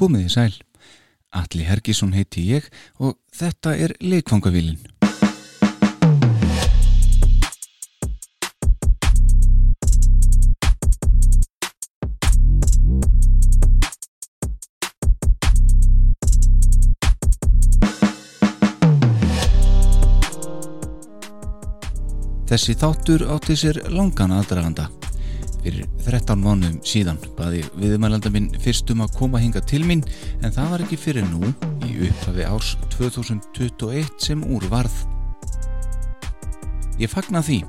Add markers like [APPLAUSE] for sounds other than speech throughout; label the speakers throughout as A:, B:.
A: Komiði sæl. Alli Hergisson heiti ég og þetta er leikfangavílin. Þessi þáttur átti sér langan aðdraganda. Fyrir 13 mánuðum síðan baði viðmælanda minn fyrstum að koma hinga til mín en það var ekki fyrir nú í upphafi árs 2021 sem úr varð. Ég fagna því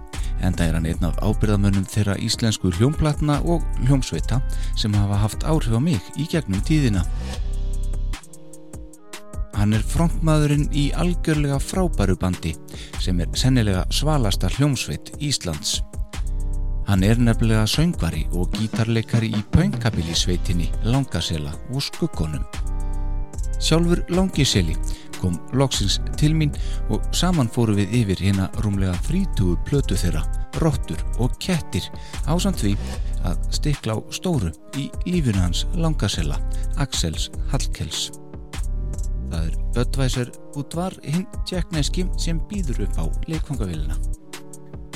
A: en það er hann einn af ábyrðamönnum þeirra íslensku hljómplatna og hljómsveita sem hafa haft áhrif á mig í gegnum tíðina. Hann er frontmaðurinn í algjörlega frábæru bandi sem er sennilega svalasta hljómsveit Íslands. Hann er nefnilega söngvari og gítarleikari í pöngkabilisveitinni Langasela og Skuggonum. Sjálfur Langiseli kom loksins til mín og saman fóru við yfir hérna rúmlega 30 plötu þeirra, róttur og kettir ásand því að stikla á stóru í lífinu hans Langasela, Axels Hallkels. Það er Böttvæsar útvar hinn tjekkneski sem býður upp á leikfangavillina.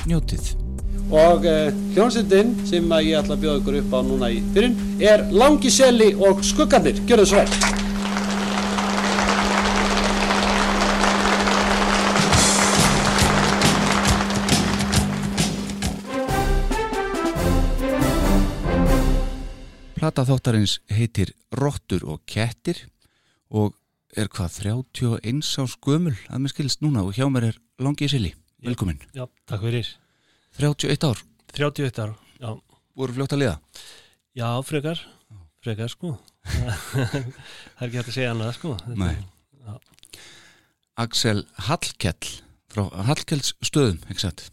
A: Njótið.
B: Og uh, hljómsveitin sem að ég ætla að bjóða ykkur upp á núna í byrjun er Langiseli og Skuggarnir. Gjör það svo vel.
A: Plata þáttarins heitir Rottur og kettir og er hvað 31 á skömmul að mér skilst núna og hjá mér er Langi Sili, velkomin
C: Já, takk fyrir
A: 31 ár,
C: 31 ára, já,
A: voru fljótt að liða
C: já, frekar. Frekar sko. Það er ekki hægt að segja annað sko.
A: Nei.
C: Já.
A: Axel Hallkell frá Hallkells stöðum, ekki satt?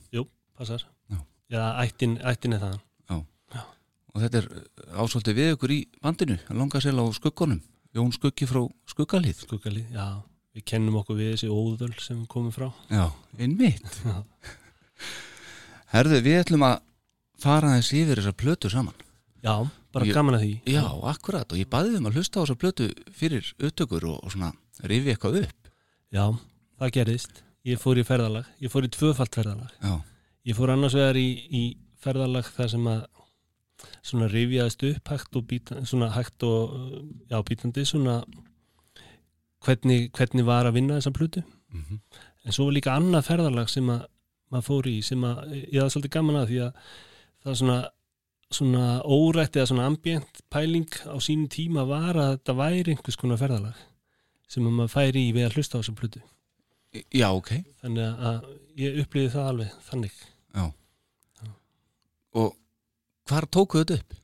C: Passar.
A: Já.
C: Já, ættin, ættin er það
A: og þetta er ásvöldi við ykkur í bandinu Langasel á skuggunum. Jón Skuggi frá Skuggalíð.
C: Skuggalið, já, við kennum okkur við þessi óðöl sem við komum frá.
A: Já, einmitt.
C: Já. [LAUGHS]
A: Herðu, við ætlum að fara aðeins yfir þessar plötu saman.
C: Já, bara
A: Ég-
C: gaman að því.
A: Já, akkurat, og ég baði þeim að hlusta á þessar plötu fyrir upptökur og, og svona rifi eitthvað upp.
C: Já, það gerðist. Ég fór í ferðalag, ég fór í tvöfalt ferðalag.
A: Já,
C: Ég fór annars vegar í, í ferðalag þar sem að svona rifjaðist upp hægt og bítandi, svona hægt og já, bítandi svona hvernig, hvernig var að vinna þessa plutu
A: mm
C: en svo var líka annað ferðalag sem að maður fór í sem að ég hafði svolítið gaman að því að það er svona svona órætt eða svona ambient pæling á sínum tíma var að þetta væri einhvers konar ferðalag sem að maður færi í við að hlusta á þessa plutu
A: Já, ok
C: þannig að ég upplýði það alveg þannig
A: Já. Og hvar tókuðu þetta upp?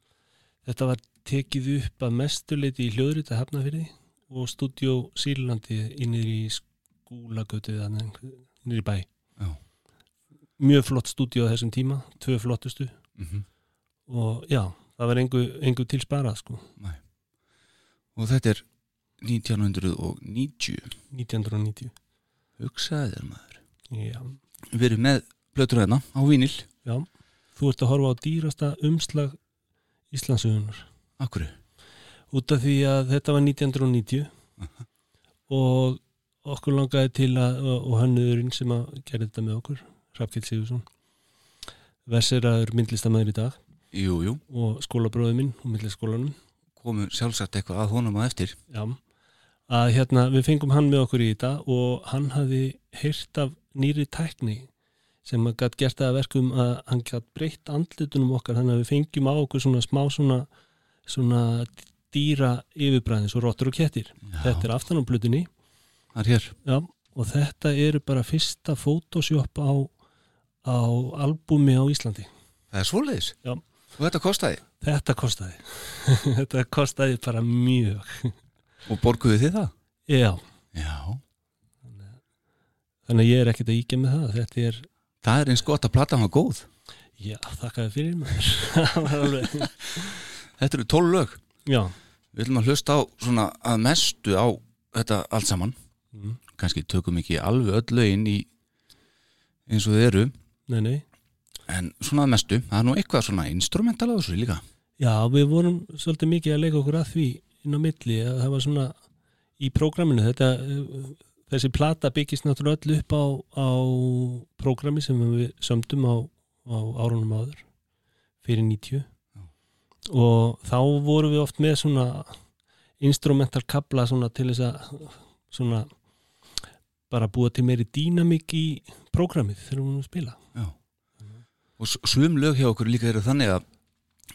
C: Þetta var tekið upp að mestuleiti í hljóðrita hafnafyrði og stúdjó Sýrlandi innir í skúlagötu eða í bæ. Mjög flott stúdjó á þessum tíma, tvö flottustu.
A: Mm
C: og já, það var engu, engu til sparað sko,
A: Og þetta er 1990
C: 1990.
A: Hugsaði þér maður.
C: Já,
A: Við erum með plötur hérna á vínil
C: já. Þú ert að horfa á dýrasta umslag Íslandsugunar.
A: Akkur
C: Út af því að þetta var 1990 og okkur langaði til að, og, og hönnuðurinn sem að gera þetta með okkur, Hrafkild Sigursson Verseraður myndlistamæður í dag.
A: Jú, jú,
C: og skólabróði minn og myndlistaskólanum.
A: Komum sjálfsagt eitthvað að honum á eftir.
C: Já, að hérna við fengum hann með okkur í þetta og hann hafði heyrt af nýri tækni sem að gætt gert það að verkum að hann gætt breytt andlutunum okkar. Þannig að við fengjum á okkur svona smá svona, svona dýra yfirbræðin, svo rottur og kettir.
A: Já,
C: þetta er aftan á Já, og þetta eru bara fyrsta Photoshop á, á albumi á Íslandi.
A: Það er svoleiðis?
C: Já.
A: Og þetta kostaði?
C: Þetta kostaði. [LAUGHS] Þetta kostaði bara mjög.
A: Og borguðu þið það?
C: Já,
A: Já.
C: Þannig að ég er ekkert að íkja með það. Þetta er,
A: Það er eins gott að platan var góð.
C: Já, þakkaði fyrir maður. [LAUGHS]
A: Þetta eru tól lög.
C: Já,
A: Við ætlum að hlusta á svona að mestu á þetta allt saman.
C: Mm.
A: kannski tökum ekki alveg öll lögin í eins og þið eru
C: nei, nei.
A: En svona að mestu, það er nú eitthvað svona instrumental á þessu líka.
C: Já, við vorum svolítið mikið að leika okkur að því inn á milli að það var svona í prógraminu. Þetta uh, þessi plata byggist náttúrulega öll upp á, á prógrami sem við sömdum á, á árunum áður fyrir 90 og þá vorum við oft með svona instrumental kabla svona til þess að svona bara búa til meiri dýnamík í prógramið þegar við vorum að spila.
A: Og s- sum lög hjá okkur líka eru þannig að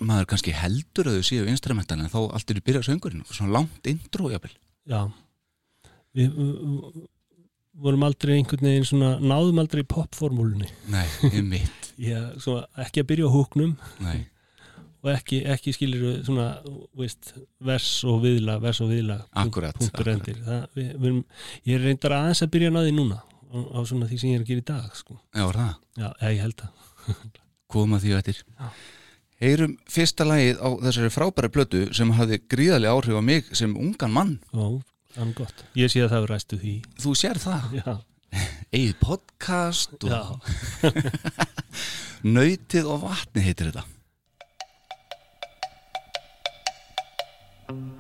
A: maður kannski heldur að þau séu instrumental en þá allt eru byrjað söngurinn svona langt intro jafnvel.
C: Já. Við, vorum aldrei einhvern veginn svona náðum aldrei popformúlunni.
A: Nei, einmitt. [LAUGHS]
C: Já, svona, ekki að byrja á húknum.
A: Nei,
C: og ekki, ekki skilir svona veist, vers og viðla vers og viðla
A: akkúrat.
C: endir það, við, við ég er reyndar aðeins að byrja að náði núna á, á svona því sem ég er að gera í dag sko.
A: já, var það?
C: Já, ég held [LAUGHS] að
A: koma því eftir.
C: Já.
A: heyrum fyrsta lagið á þessari frábæra plötu sem hafði gríðarlega áhrif á mig sem ungan mann.
C: Það er gott. Ég sé að það er ræstu því.
A: Þú sér það,
C: já, [LAUGHS]
A: eigið podcast og
C: já, [LAUGHS]
A: nöytið og vatni heitir þetta Thank you.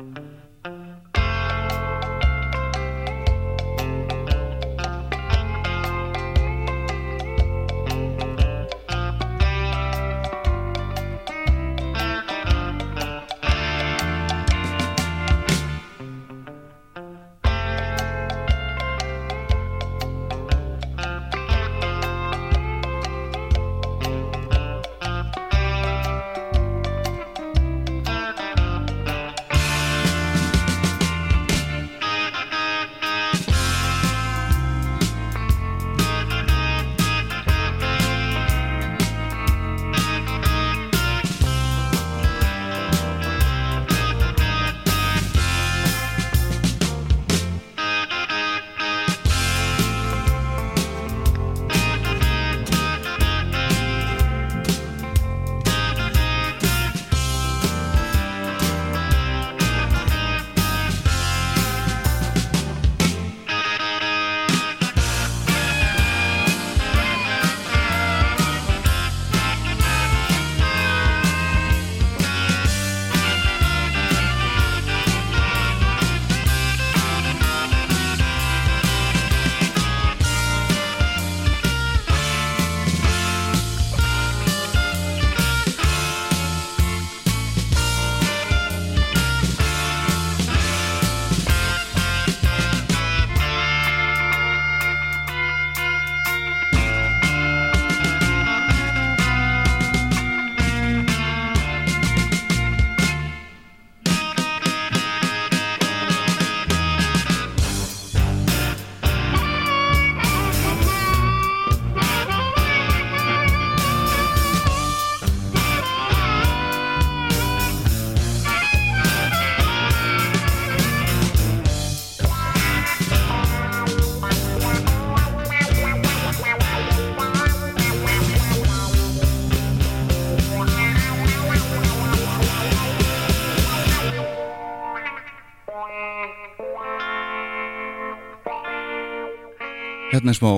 A: Hérna er smá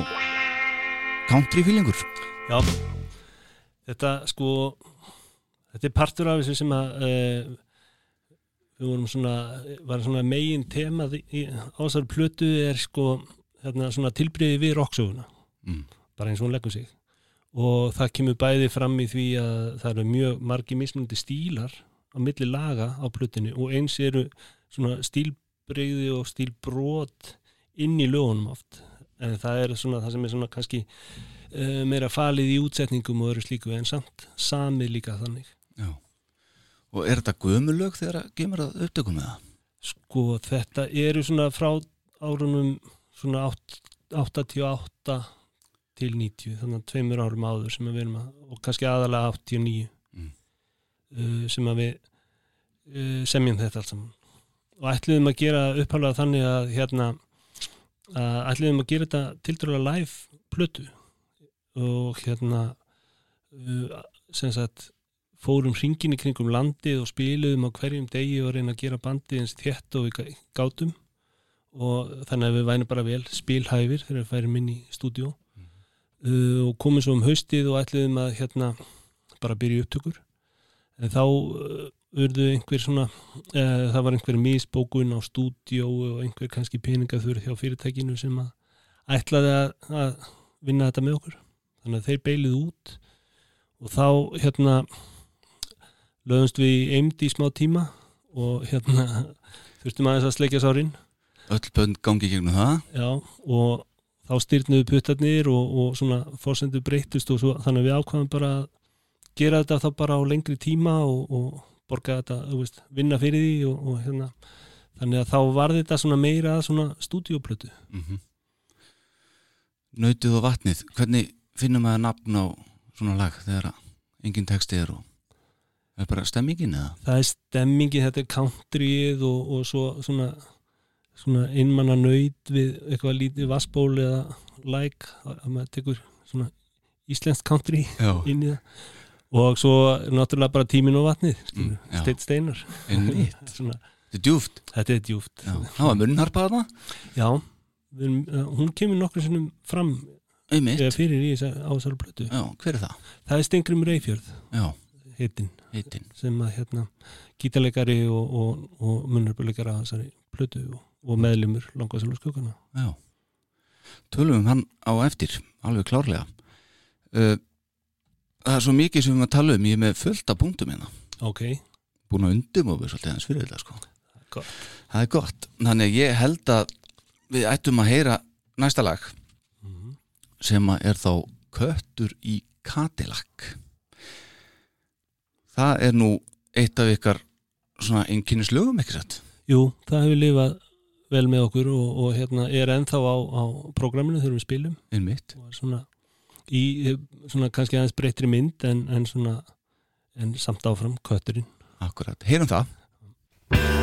A: country feelingur?
C: Já. Þetta sko þetta er partur af þessu sem að uh, við vorum svona var svona megin tema í ásar plötu er sko hérna, svona tilbreyði við rocksöguna.
A: Mm.
C: bara eins og hún leggur sig. Og það kemur bæði fram í því að það eru mjög margi mismunandi stílar á milli laga á plötinu og eins eru svona stílbreyði og stílbrot inn í lögunum oft en það er svona það sem er svona kannski uh, meira falið í útsetningum og öru slíku en samt samið líka þannig
A: Já. og er þetta gömulög þegar að gemur að upptökum með það?
C: sko þetta eru svona frá árunum svona átt- 88 til 90 þannig að tveimur árum áður sem við erum að og kannski aðalega 89
A: Mm.
C: uh, sem að við uh, semjum þetta allt saman og ætliðum að gera upphálega þannig að hérna að ætliðum að gera þetta tildurlega live plötu. Og hérna uh, sem sagt fórum hringin í kringum landið og spiluðum á hverjum degi og reyna að gera bandið eins þétt og við gá- gátum. Og þannig að við vænum bara vel spilhæfir þegar við færum inn í stúdíó. Uh, og komum svo um haustið og ætliðum að hérna bara byrja upptökur. En þá uh, urðu einhver svona uh, það var einhver misbókun á stúdíó og einhver kannski peningaþur hjá fyrirtækinu sem að ætlaði að, að vinna þetta með okkur. Þannig að þeir beilið út og þá hérna lögumst við eimdi í smá tíma og hérna [LAUGHS] þurftum aðeins að sleikja sárin.
A: Öll bönd gangi gegnum það.
C: Já, og þá styrnuðu puttarnir og, og svona fórsendu breytust og svo, þannig að við ákvæmum bara að gera þetta þá bara á lengri tíma og, og borga þetta, þú veist, vinna fyrir því og, og hérna þannig að þá var þetta svona meira svona stúdíoplötu
A: mm -hmm. Nautið og vatnið hvernig finnum maður nafn á svona lag þegar engin texti er og er bara stemmingin eða?
C: það er stemmingin, þetta er countryið og, og svo svona, svona innmanna nöyt við eitthvað lítið vassból eða like að maður tekur svona íslenskt country inn í það og svo náttúrulega bara tímin og vatnið
A: Mm,
C: steitt steinar [LAUGHS] svona,
A: Þetta er djúft
C: þetta er djúft
A: það var munnharpa þarna?
C: Já, við, uh, hún kemur nokkur sinnum fram eða fyrir í þessa ásælu plötu.
A: Já, hver er það?
C: það er Stengrim Reyfjörð
A: Já,
C: heitin
A: heitin
C: sem að hérna gítarleikari og, og, og munnarbuleikara á þessari plötu og, og meðlumur langasælu skugana
A: Já. Tölum um hann á eftir, alveg klárlega. Uh, Það er svo mikið sem við erum að tala um. Ég er með fullt af punktum hérna.
C: Ok,
A: Búin að við svolítið hans fyrir þetta sko.
C: Gott.
A: Það er gott. Þannig ég held að við ættum að heyra næsta lag
C: Mhm.
A: sem að er þá Köttur í Cadillac. Það er nú eitt af ykkar svona einnkynnislögum ekki satt?
C: Jú, það hefur lifað vel með okkur og, og hérna er ennþá á, á prógraminu þegar við spilum.
A: Einmitt.
C: Og er svona í eh, svona kannski aðeins breytri mynd en, en svona en samt áfram kötturinn.
A: Akkurat, heyrum það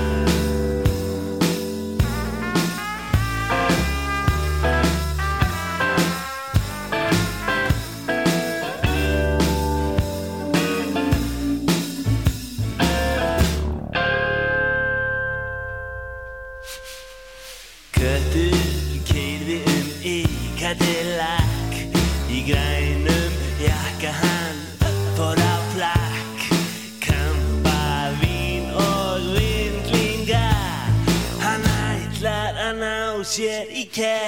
D: sér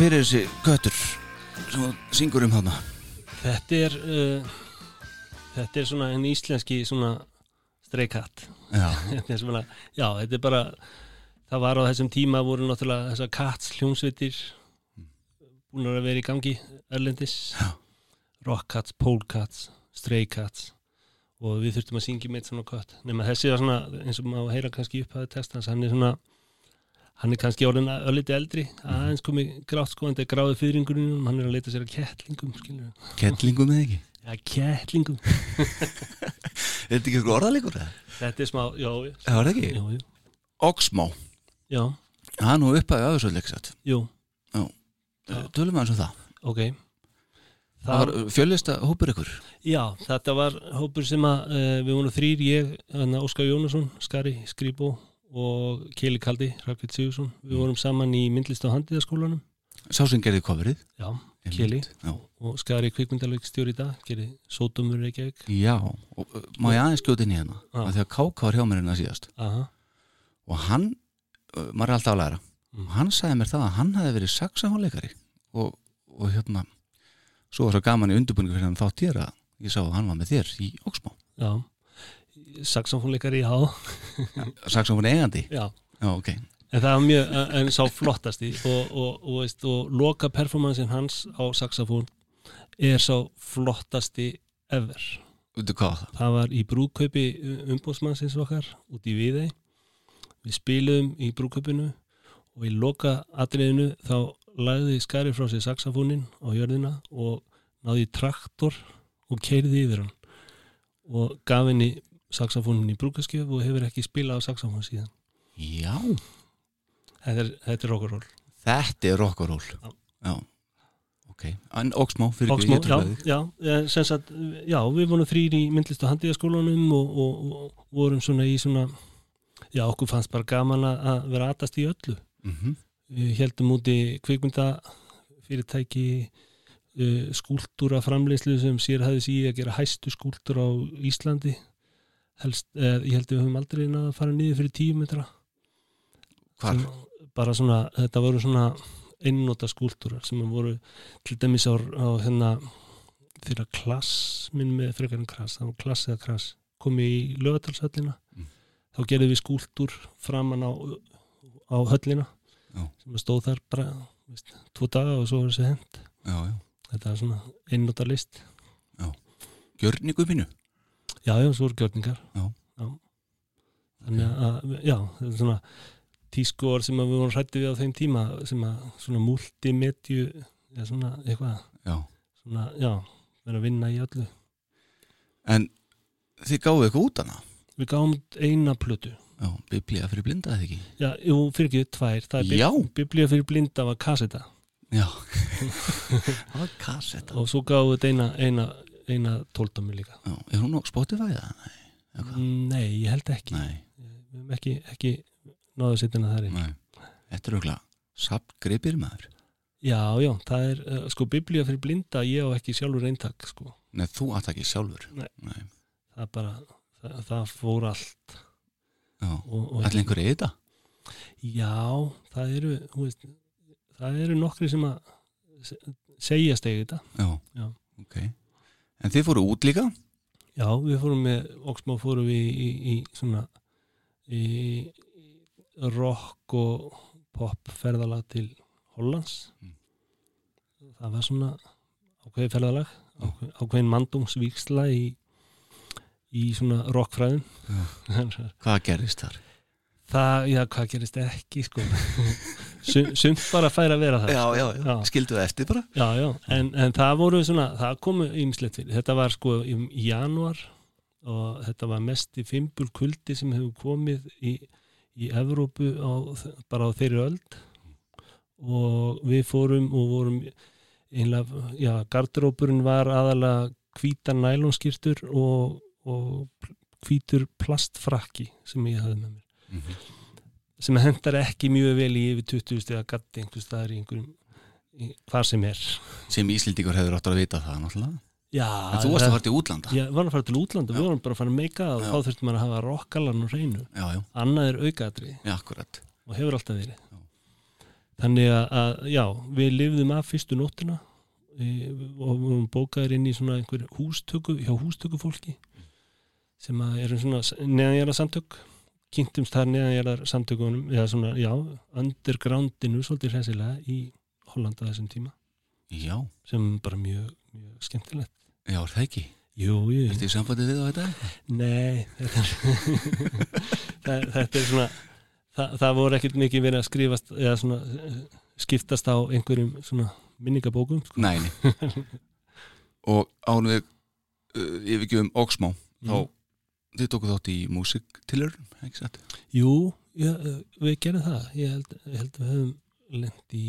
A: Hver er þessi köttur sem syngur um hana?
C: Þetta er uh, þetta er svona en íslenski svona streikatt
A: Já, [LAUGHS]
C: er já, þetta er bara það var á þessum tíma voru náttúrulega þessar kats hljómsveitir búin að vera í gangi erlendis.
A: Já.
C: rock cats, pole cats, stray cats og við þurftum að syngja með eitt svona kött. Nema þessi var svona, eins og maður heyra kannski upp að textans, hann er svona hann er kannski orðin ölliti eldri aðeins komið grátt sko, en þetta er gráði fyrringurinn hann er að leita sér að kettlingum skilur.
A: kettlingum eða ekki?
C: Ja, kettlingum. [LAUGHS]
A: Er þetta ekki eitthvað orðalegur eða?
C: þetta er smá, já,
A: Það var það ekki?
C: Já, já,
A: Oxmó,
C: já,
A: það er nú uppaði aðeinsvöldleiksat
C: jú,
A: Tölum við hans um það.
C: Ok.
A: Það var fjölista hópur ykkur.
C: Já, þetta var hópur sem að uh, við vorum þrýr, ég, hana, Óskar Jónasson, Skari, Skrýbó og Keli Kaldi, Rakveit Sigursson. Við vorum saman í myndlist á handíðaskólanum.
A: Sá sem gerði coverið
C: Já,
A: Já,
C: og Skari kvikmyndaleg stjóri í dag, gerði Sótumur Reykjavík.
A: Já. og uh, má ég aðeins skjóta inn í hérna að því að Káka var hjá mér hérna síðast
C: Aha,
A: og hann, uh, maður er alltaf að læra
C: Mm.
A: og hann sagði mér það að hann hefði verið saxafónleikari og, og hérna svo var svo gaman í undirbúningu fyrir hann þátt ég að ég sá að hann var með þér í Oxmó
C: já. Saxofónleikari, já,
A: saxafón eigandi
C: já.
A: Já, ok
C: En það var mjög, en sá flottasti og, og, og, veist, og loka performansin hans á saxofón er sá flottasti ever.
A: Það?
C: Var í brúðkaupi umbóðsmannsins okkar út í Viðey. Við spiluðum í brúðkaupinu og í loka atriðinu þá lagði skari frá sér saxafónin á jörðina og náði traktor og keirði yfir hann og gaf henni saxafónin í brúðkaskjöf og hefur ekki spilað á saxafón síðan.
A: Já,
C: Þetta er, ról.
A: þetta er rock'n'roll
C: Já.
A: Já, ok En Oxmó, fyrir ég
C: já, já, eh, sagt, já, við vorum þrýr í myndlist og handíðaskólanum og, og, og vorum svona í svona, já, okkur fannst bara gaman að að vera aðast í öllu.
A: Mhm.
C: Við heldum úti kvikmynda fyrirtæki uh, skúltúra framleiðslu sem sér hafði sí að gera hæstu skúltúr á Íslandi. Helst, eh, ég held að við höfum aldrei náð að fara niður fyrir tíu metra.
A: Hvar?
C: Bara svona, þetta voru svona einnóta skúltúrar sem voru til dæmis á, á hérna þeirra klass, minn með frekarinn klass, það var klass eða klass komið í lögatalshöllina
A: Mm.
C: þá gerðum við skúltúr framan á, á höllina
A: Já.
C: sem stóð þar bara veist, tvo daga og svo var þessi hend
A: Já, já
C: þetta er svona einnóta list
A: Gjörningu mínu
C: já, já, svo voru gjörningar.
A: Já.
C: þannig að, já, þetta er svona tísku orð sem við vorum hrætti við á þeim tíma sem að svona multimedju eða svona eitthvað.
A: Já.
C: Svona, já, vera að vinna í öllu.
A: En þið gáðu eitthvað út hana?
C: Við gáum út eina plötu.
A: Já, biblía fyrir blinda eða ekki?
C: Já, jú, fyrir ekki tvær. Það
A: Já.
C: bib biblía fyrir blinda var kasseta
A: Já. [LAUGHS] Það var kassetta
C: og svo gáum við eina, eina, eina tóltámi líka.
A: Já, er hún á Spotify eða? Nei, eða hvað?
C: nei, ég held ekki.
A: Nei,
C: við höfum ekki, ekki náðu að setja hana þar inn
A: Þetta er auðvitað samt greipir maður.
C: Já, já, það er, uh, sko, biblía fyrir blinda ég á ekki sjálfur eintak, sko.
A: Nei, þú átt ekki sjálfur.
C: Nei.
A: Nei.
C: það bara, það, það fór allt.
A: Allir einhverju í þetta?
C: Já, það eru veist, það eru nokkri sem að se- segjast eigi þetta.
A: Já,
C: Já.
A: ok En þið fóru út líka?
C: Já, við fórum með Oxmo fórum við í, í, í svona í, rock og pop ferðalag til Hollands.
A: Mm.
C: það var svona ákveði ferðalag ákveð, ákveðin mandungsvíksla í, í svona rockfræðin [LAUGHS]
A: Hvað gerðist þar?
C: það, já, hvað gerist ekki sko [LAUGHS] sumt bara fær að vera það
A: já, já.
C: Já.
A: Skildu það eftir bara
C: Já, já, en, en það voru svona, það komu ýmislegt fyrir. Þetta var sko í, januar og þetta var mest í fimbul kuldi sem hefur komið í, í Evrópu á, bara á þeirri öld og við fórum og vorum einlega, já, gardrópurinn var aðalega hvítar nælonskýrtur og, og hvítur plastfrakki sem ég hafði með mér
A: Mhm.
C: Sem hendar ekki mjög vel í yfir 20 stiga gatti einhvers staðar í einhverjum í, hvar sem er.
A: Sem Íslendingur hefur átt að vita það náttúrulega.
C: Já,
A: En þú varst að fara til útlanda.
C: Ég var að fara til útlanda,
A: Já.
C: við vorum bara að fara að meika og
A: Já.
C: þá þurftum maður að hafa rockalan og reynu
A: Já, já,
C: annað er aukaðri
A: já,
C: og hefur alltaf verið.
A: Já.
C: þannig að, að já, við lifðum af fyrstu nóttina. Og við vorum bókaðir inn í svona einhver hústöku hjá hústökufólki sem að eru svona neðanjara samtök kynntumst þar neðanjara samtökunum eða svona, já, undergroundinu svolítið hressilega í Hollanda þessum tíma
A: Já,
C: sem bara mjög, mjög skemmtilegt
A: já, er það ekki
C: Jú, jú,
A: Ertu í sambandi við á þetta?
C: Nei, þetta er, [LAUGHS] það, þetta er svona, það, það voru ekkert mikið verið að skrifast eða svona skiptast á einhverjum svona minningabókum. Sko.
A: Nei, nei. [LAUGHS] Og ánum við uh, yfirgjöfum Oxmá þá
C: Mm.
A: Þið tóku þátt í músiktilurinn, ekki satt?
C: Jú, já, eh, við gerum það. Ég held, ég held við höfum lent í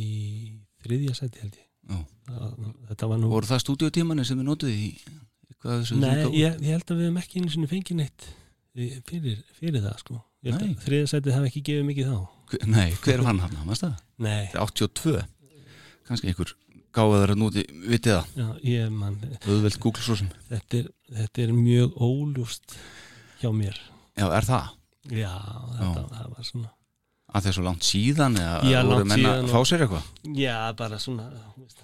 C: þriðja sæti held ég. Það, þetta var nú...
A: Voru það stúdíotímanir sem við notuði í
C: Nei, ég, ég held að við höfum ekki einu sinni fengið neitt fyrir, fyrir það sko. Að þriðja sæti hafi ekki gefið mikið þá.
A: Nei, hver vann hann, hann það?
C: Nei,
A: Þetta er 82 kannski einhver gáðar að núti vitið það,
C: já, ég man,
A: auðveld Google svo sem
C: þetta er, þetta er mjög óljúst hjá mér.
A: Já, er það?
C: Já, þetta það var svona
A: Að er svo langt síðan eða
C: Já,
A: voru
C: langt
A: menn að fá sér eitthvað?
C: Já, bara svona veist,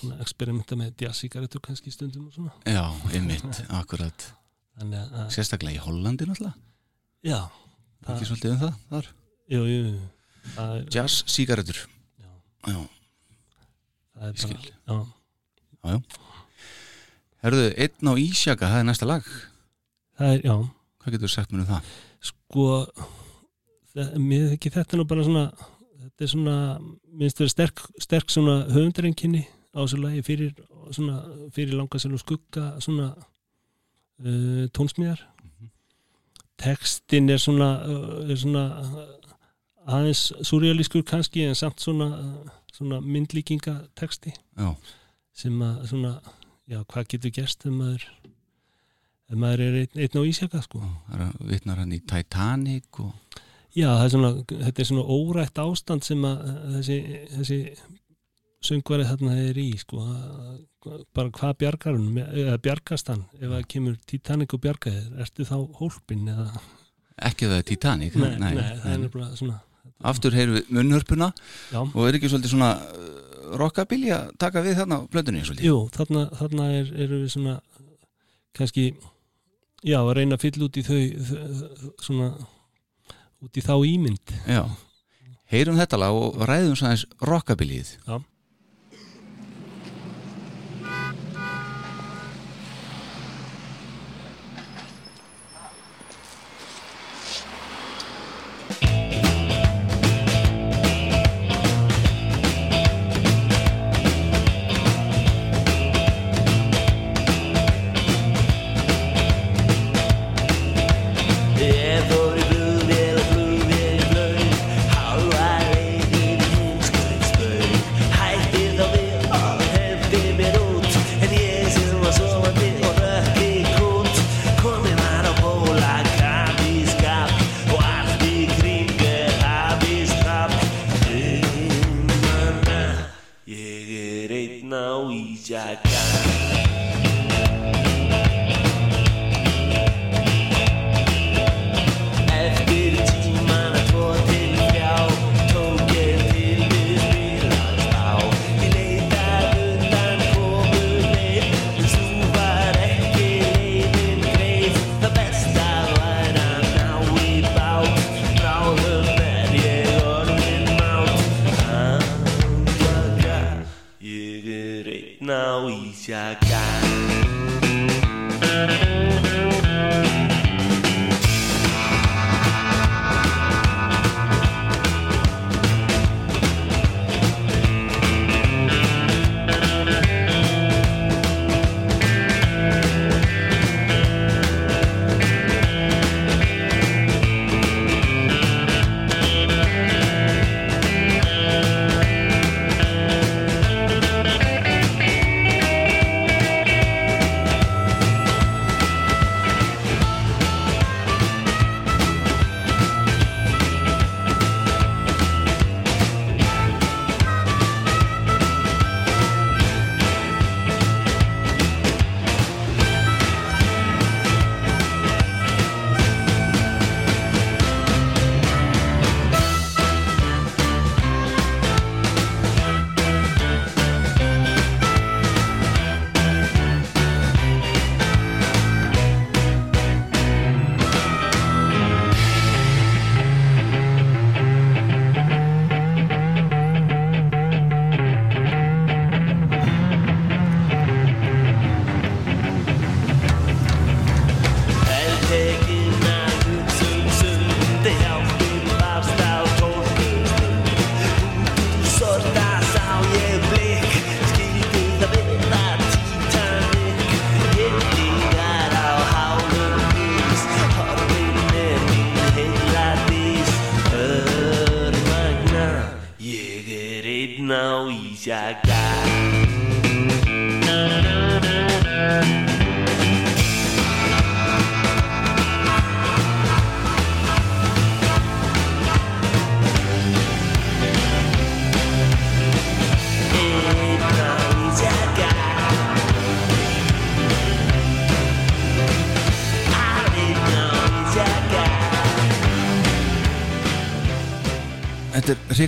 C: svona experimenta með jazzíkaretur kannski stundum og svona.
A: Já, einmitt, [LAUGHS] akkurat.
C: Þannig að,
A: Sérstaklega í Hollandi náttúrulega?
C: Já.
A: Ekki
C: það,
A: svolítið um það, þar?
C: Jú, jú, jú, það er,
A: Jazz, sígaretur
C: Já.
A: Já,
C: það er bara Já,
A: herruðu, einn á Ísjaka, það er næsta lag.
C: Það er, já
A: Hvað getur þú sagt mér um það?
C: Sko það, mér ekki þetta nú bara svona þetta er svona, minnst vera sterk, sterk svona höfundarenginni á þessu lagi fyrir, svona, fyrir langa sem skugga svona uh, tónsmíðar. Textin er svona, uh, er svona uh, aðeins surrealískur kannski en samt svona, uh, svona myndlíkinga texti.
A: Já,
C: sem að svona, já hvað getur gerst ef maður ef maður er einn, einn á ísjaka sko.
A: Vitnar hann í Titanic og
C: Já, er svona, þetta er svona órætt ástand sem að þessi, þessi söngvari þarna er í sko, bara hvað bjargar hann eða bjargast hann? Ef það kemur Titanic og bjargaðir, ertu þá hólpin eða,
A: ekki það er Titanic
C: nei, nei, það er nefnilega svona
A: Aftur heyrum við munnhörpuna.
C: Já,
A: og er ekki svolítið svona uh, rockabilly að taka við þarna á plötunni svolítið?
C: jú, þarna, þarna er, eru við svona kannski já, að reyna að fylla út í þau, þau svona út í þá ímynd.
A: Já, heyrum þetta lag og ræðum svo aðeins rockabillyð
C: Já.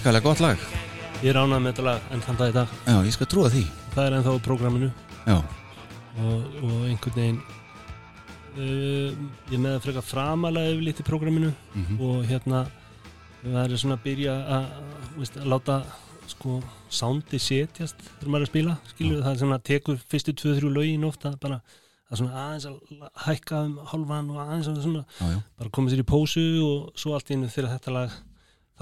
A: Hrikalega gott lag?
C: Ég er ánægð með þetta lag enn þann dag í dag.
A: Já, ég skal trúa því.
C: Það er ennþá prógraminu
A: Já,
C: og, og einhvern veginn uh, ég með að freka framalega yfir lítið prógraminu
A: Mhm.
C: og hérna það er svona að byrja að, veist, að láta sko soundi setjast þegar maður er að spila skilur það er svona að tekur fyrstu 2-3 lögin ofta bara það er svona aðeins að hækka um hálfan og aðeins að svona
A: já, já,
C: bara komið sér í pósu og svo allt í einu þegar þetta lag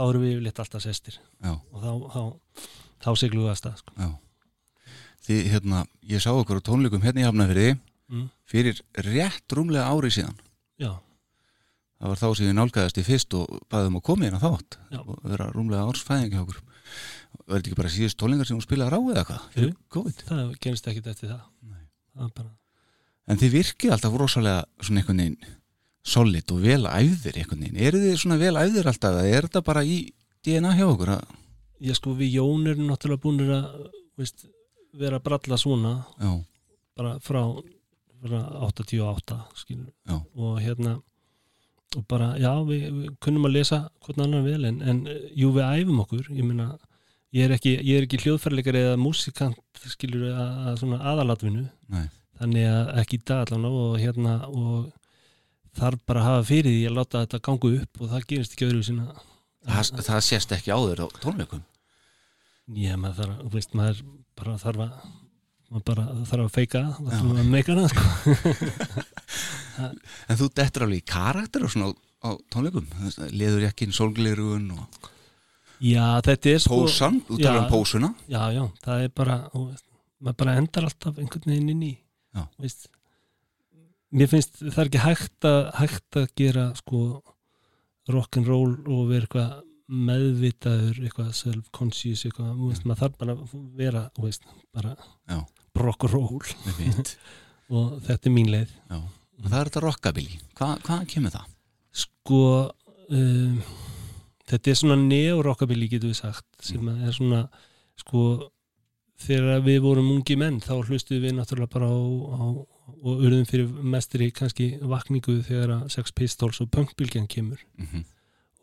C: þá erum við yfirleitt alltaf sestir.
A: Já,
C: og þá, þá, þá siglum við að stað sko.
A: Því, hérna, ég sá okkur á tónleikum hérna í Hafnafyrði
C: mm.
A: fyrir rétt rúmlega ári síðan.
C: Já,
A: Það var þá sem ég nálgæðast í fyrst og baðum að koma hérna þátt og vera rúmlega ársfæðing hjá okkur. Var þetta ekki bara síðust tónleikar sem hún spilaði ráð eða hvað?
C: Það gerist ekkit eftir það. Það bara
A: En þið virkið alltaf rosalega svona einhvern veginn solid og vel æfðir einhvern veginn. Eru þið svona vel æfðir alltaf eða er þetta bara í DNA hjá okkur? Að,
C: Já sko við Jón erum náttúrulega búinir að veist, vera að bralla svona
A: já,
C: bara frá, frá 88 skilur
A: Já.
C: og hérna og bara já við, við kunnum að lesa hvern annan vel en, en jú við æfum okkur ég meina ég er ekki, ekki hljóðfærleikari eða músikant skilur að, að svona aðalatvinnu
A: nei,
C: þannig að ekki í dag allan og hérna og þarf bara að hafa fyrir því að láta þetta ganga upp og það gerist ekki öðru sinna
A: það, það sést ekki á þér á tónleikum.
C: Já, maður þarf, veist, maður bara þarf að maður bara þarf að feika það þarf að meika það, sko [LAUGHS]
A: En þú dettur alveg í karakter og svona á, á tónleikum. Leður ekki inn sólglirugun og
C: Já, þetta er sko
A: pósan, þú talar um pósuna.
C: Já, já, það er bara veist, maður bara endar alltaf einhvern veginn inn í
A: Já.
C: veist Mér finnst það er ekki hægt að hægt að gera sko rock'n'roll og vera eitthvað meðvitaður, eitthvað self-conscious eitthvað, veist, maður þarf bara að vera, veist, bara rock'n'roll [LAUGHS] og þetta er mín leið
A: Já. Það er þetta rockabilly. Hva, hvaðan kemur það?
C: sko um, þetta er svona neo-rockabilly getur við sagt sem
A: Mm.
C: er svona sko þegar við vorum ungi menn þá hlustuðum við náttúrulega bara á, á og urðum fyrir mestri kannski vakningu þegar að Sex Pistols og punkbylgjan kemur.
A: Mm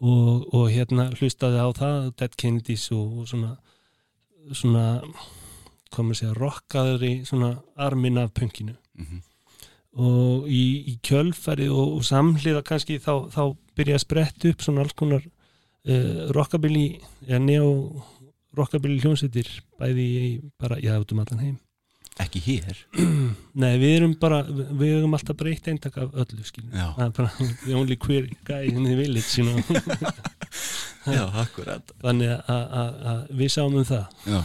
C: og, og hérna hlustaði á það Dead Kennedys og, og svona svona komur sér rockaður í svona armin af punkinu.
A: -hmm.
C: og í, í kjölfæri og, og samhliða kannski þá, þá byrja að spretta upp svona alls konar uh, rockabilly eða neo rockabilly hljónsveitir bæði í bara, já, um allan heim
A: Ekki hér. [CLEARS THROAT]
C: Nei, við erum bara, við höfum alltaf breytt eintak af öllu, skiljum það er bara the only queer guy in the village you know? [LAUGHS]
A: Já, akkurat.
C: þannig að- við sáum um það
A: Já.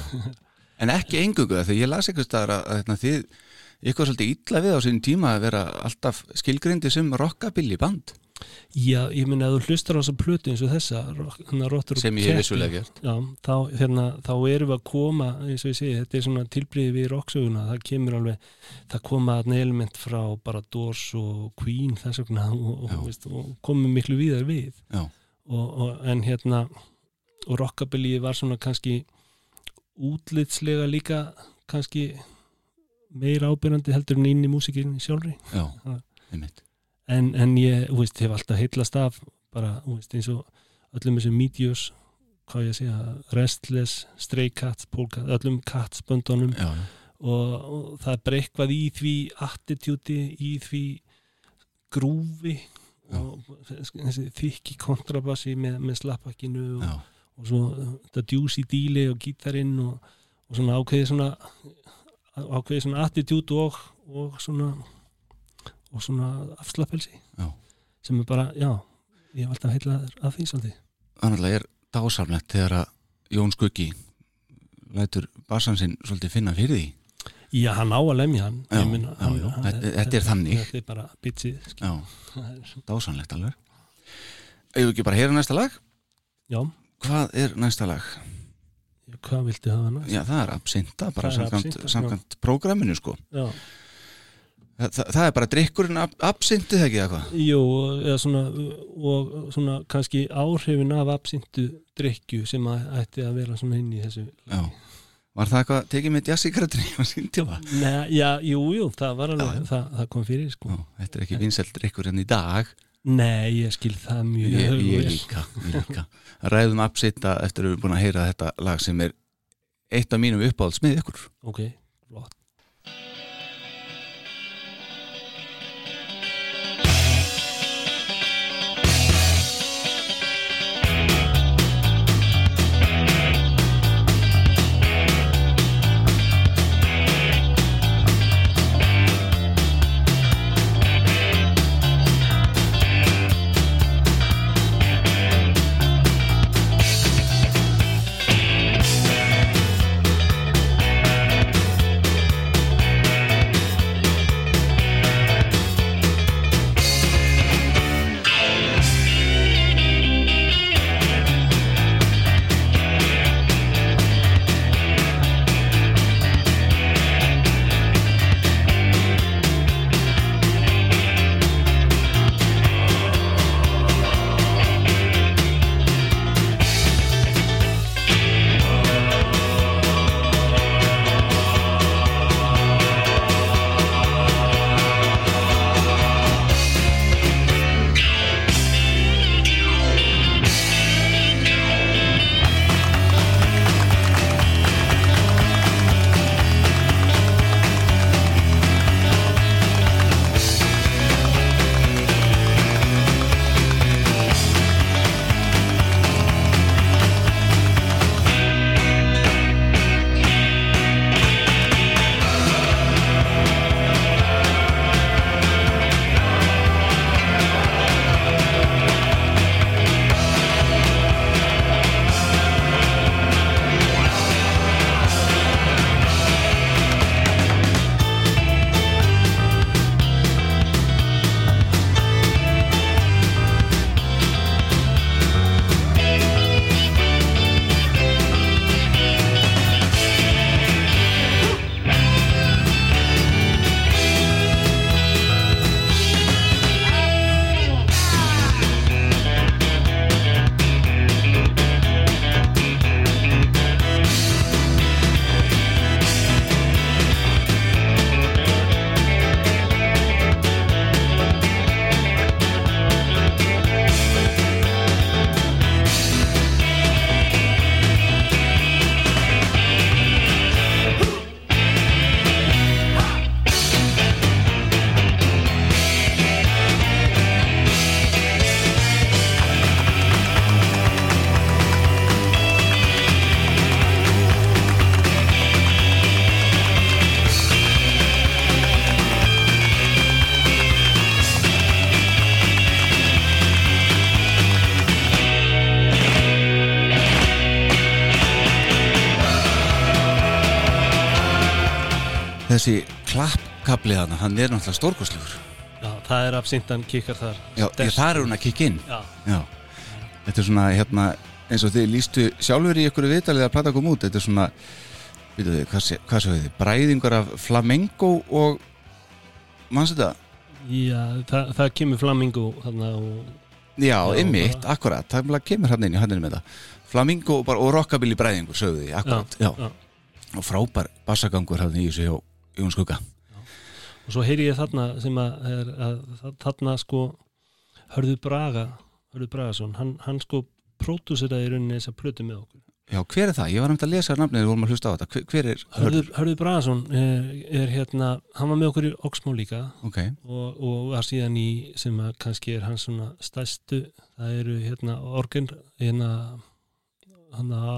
A: En ekki engungu þegar ég las eitthvað staðar að, að, hérna, þið ykkur svolítið illa við á sín tíma að vera alltaf skilgrindi sem rockabilly band
C: Já, ég minna að þú hlustar á þessa plötu eins og þessa hérna,
A: sem ég hef vissulega gert.
C: Já, þá, hérna, þá erum við að koma eins og ég segi, þetta er svona tilbriði við rocksöguna, það kemur alveg það koma element frá bara Doors og Queen þess vegna og, og, veist, og komum miklu víðar við. Og, og, en hérna og rockabilly var svona kannski útlitslega líka kannski meira ábyrjandi heldur en inn í músikinni sjálfri.
A: Já,
C: Já.
A: einmitt
C: en, en ég, veist, hef alltaf heitlast af bara, veist, eins og öllum þessum Meteors, hvað ég segja Restless, Stray Cats, Polka öllum
A: já,
C: og, og það er bara eitthvað í því attitúti, í því grúfi þykki kontrabassi með, með slappakinu og, og svo þetta djúsi díli og gítarinn og, og svona ákveði svona ákveði svona attitút og, og svona og svona afslappelsi sem er bara, já, ég hef alltaf heilaður af því svolítið.
A: Þannig að er dásamlegt þegar að Jón Skuggi lætur bassan sinn svolítið finna fyrir því
C: Já, hann á að lemja hann.
A: Já,
C: meina,
A: já,
C: hann-
A: já.
C: hann-
A: Þetta- þetta er þannig.
C: Þetta er bara bitsið, skil.
A: Já, [LAUGHS]
C: Það er-
A: dásamlegt alveg við ekki bara heyra næsta lag
C: Já,
A: Hvað er næsta lag?
C: hvað viltu hafa næst?
A: Já, það er absinta, bara
C: Það
A: samkvæmt prógraminu sko.
C: Já.
A: Það, það, er bara drikkurinn ab, absinti það ekki eða hvað?
C: Jú, eða svona, og svona kannski áhrifin af absintu drikju sem að ætti að vera svona inn í þessu
A: Já. Var það eitthvað tekið með jazzikrættinni á sín tíma?
C: Nei, já, jú, jú, það var alveg,
A: Já.
C: Það, það kom fyrir, sko.
A: Já, þetta er ekki vinsælt drikkur enn í dag.
C: Nei, ég skil það mjög
A: Ég, ég líka, líka. Ræðum absinta eftir að við erum búin að heyra þetta lag sem er eitt af mínum uppáhalds með ykkur.
C: Ok,
A: klappkabli þarna, hann er náttúrulega stórkostlegur.
C: Já, það er absintan kikkar þar.
A: Já, ég, það er hún að kikka inn.
C: Já,
A: Já, þetta er svona hérna, eins og þið lístu sjálfur í ykkur viðtalið að plata kom út, þetta er svona veitu þið, hvað, hvað svo þið, bræðingar af flamengo og mannstu þetta?
C: já það, það kemur flamingo þarna og
A: Já,
C: bara-
A: akkurat, það kemur hann inn í hann með það Flamingo og, og rockabilly bræðingur, sögðu því, akkurat já,
C: já.
A: og frábær bassagangur hann í þessu hjá Jón Skugga
C: og svo heyri ég þarna sem að, er, að þarna sko Hörður Braga Hörður Bragason, hann, hann sko pródúseraði í rauninni þessa plötu með okkur.
A: Já, hver er það? Ég var nefnt að lesa nafnið, við vorum að hlusta á þetta. Hver, hver er
C: Hörður, Hörður Bragason er, er hérna, hann var með okkur í Oxmo líka.
A: Ok,
C: og, og var síðan í sem að kannski er hans svona stærstu það eru hérna organ hérna hann
A: já,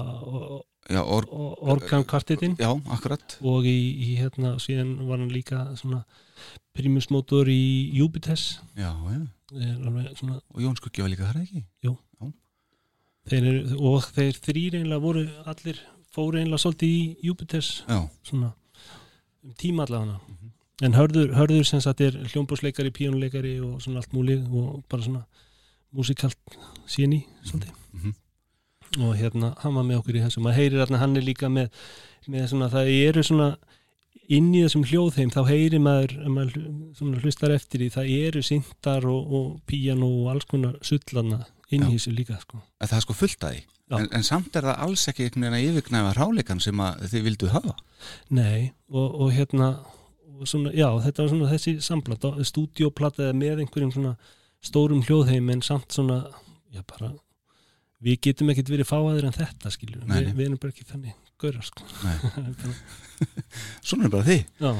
A: or,
C: organkvartetinn
A: já, akkurat.
C: Og í, í hérna síðan var hann líka svona primusmotor í Júbites
A: Já, já,
C: er
A: og Jón Skuggi var líka þar ekki?
C: Þeir eru, og þeir þrýr einlega voru allir fóru einlega svolítið í Júpiters
A: Já,
C: svona um tíma allavega. En hörður, hörður sem sagt er hljómbúsleikari, píónuleikari og svona allt múlið og bara svona músikalt síni svolítið.
A: Mhm.
C: Og hérna, hann var með okkur í þessu maður heyrir hérna, hann er líka með, með svona, það eru svona inn í þessum hljóðheim, þá heyrir maður, maður hlustar eftir því, það eru syntar og, og píano og alls konar sullana inn í þessu líka sko.
A: að það er sko fullt að því
C: Já.
A: en, en samt er það alls ekki einhvern veginn að yfirgnæfa ráleikan sem þið vildu hafa
C: Nei, og, og hérna og svona, já, þetta var svona þessi samblat stúdíoplata eða með einhverjum svona stórum hljóðheim en samt svona já bara við getum ekkert verið fáaðir en þetta skilur
A: Nei,
C: við,
A: nei.
C: við erum bara ekki þannig gaurar sko. [LAUGHS] [LAUGHS]
A: Svona er bara því
C: já,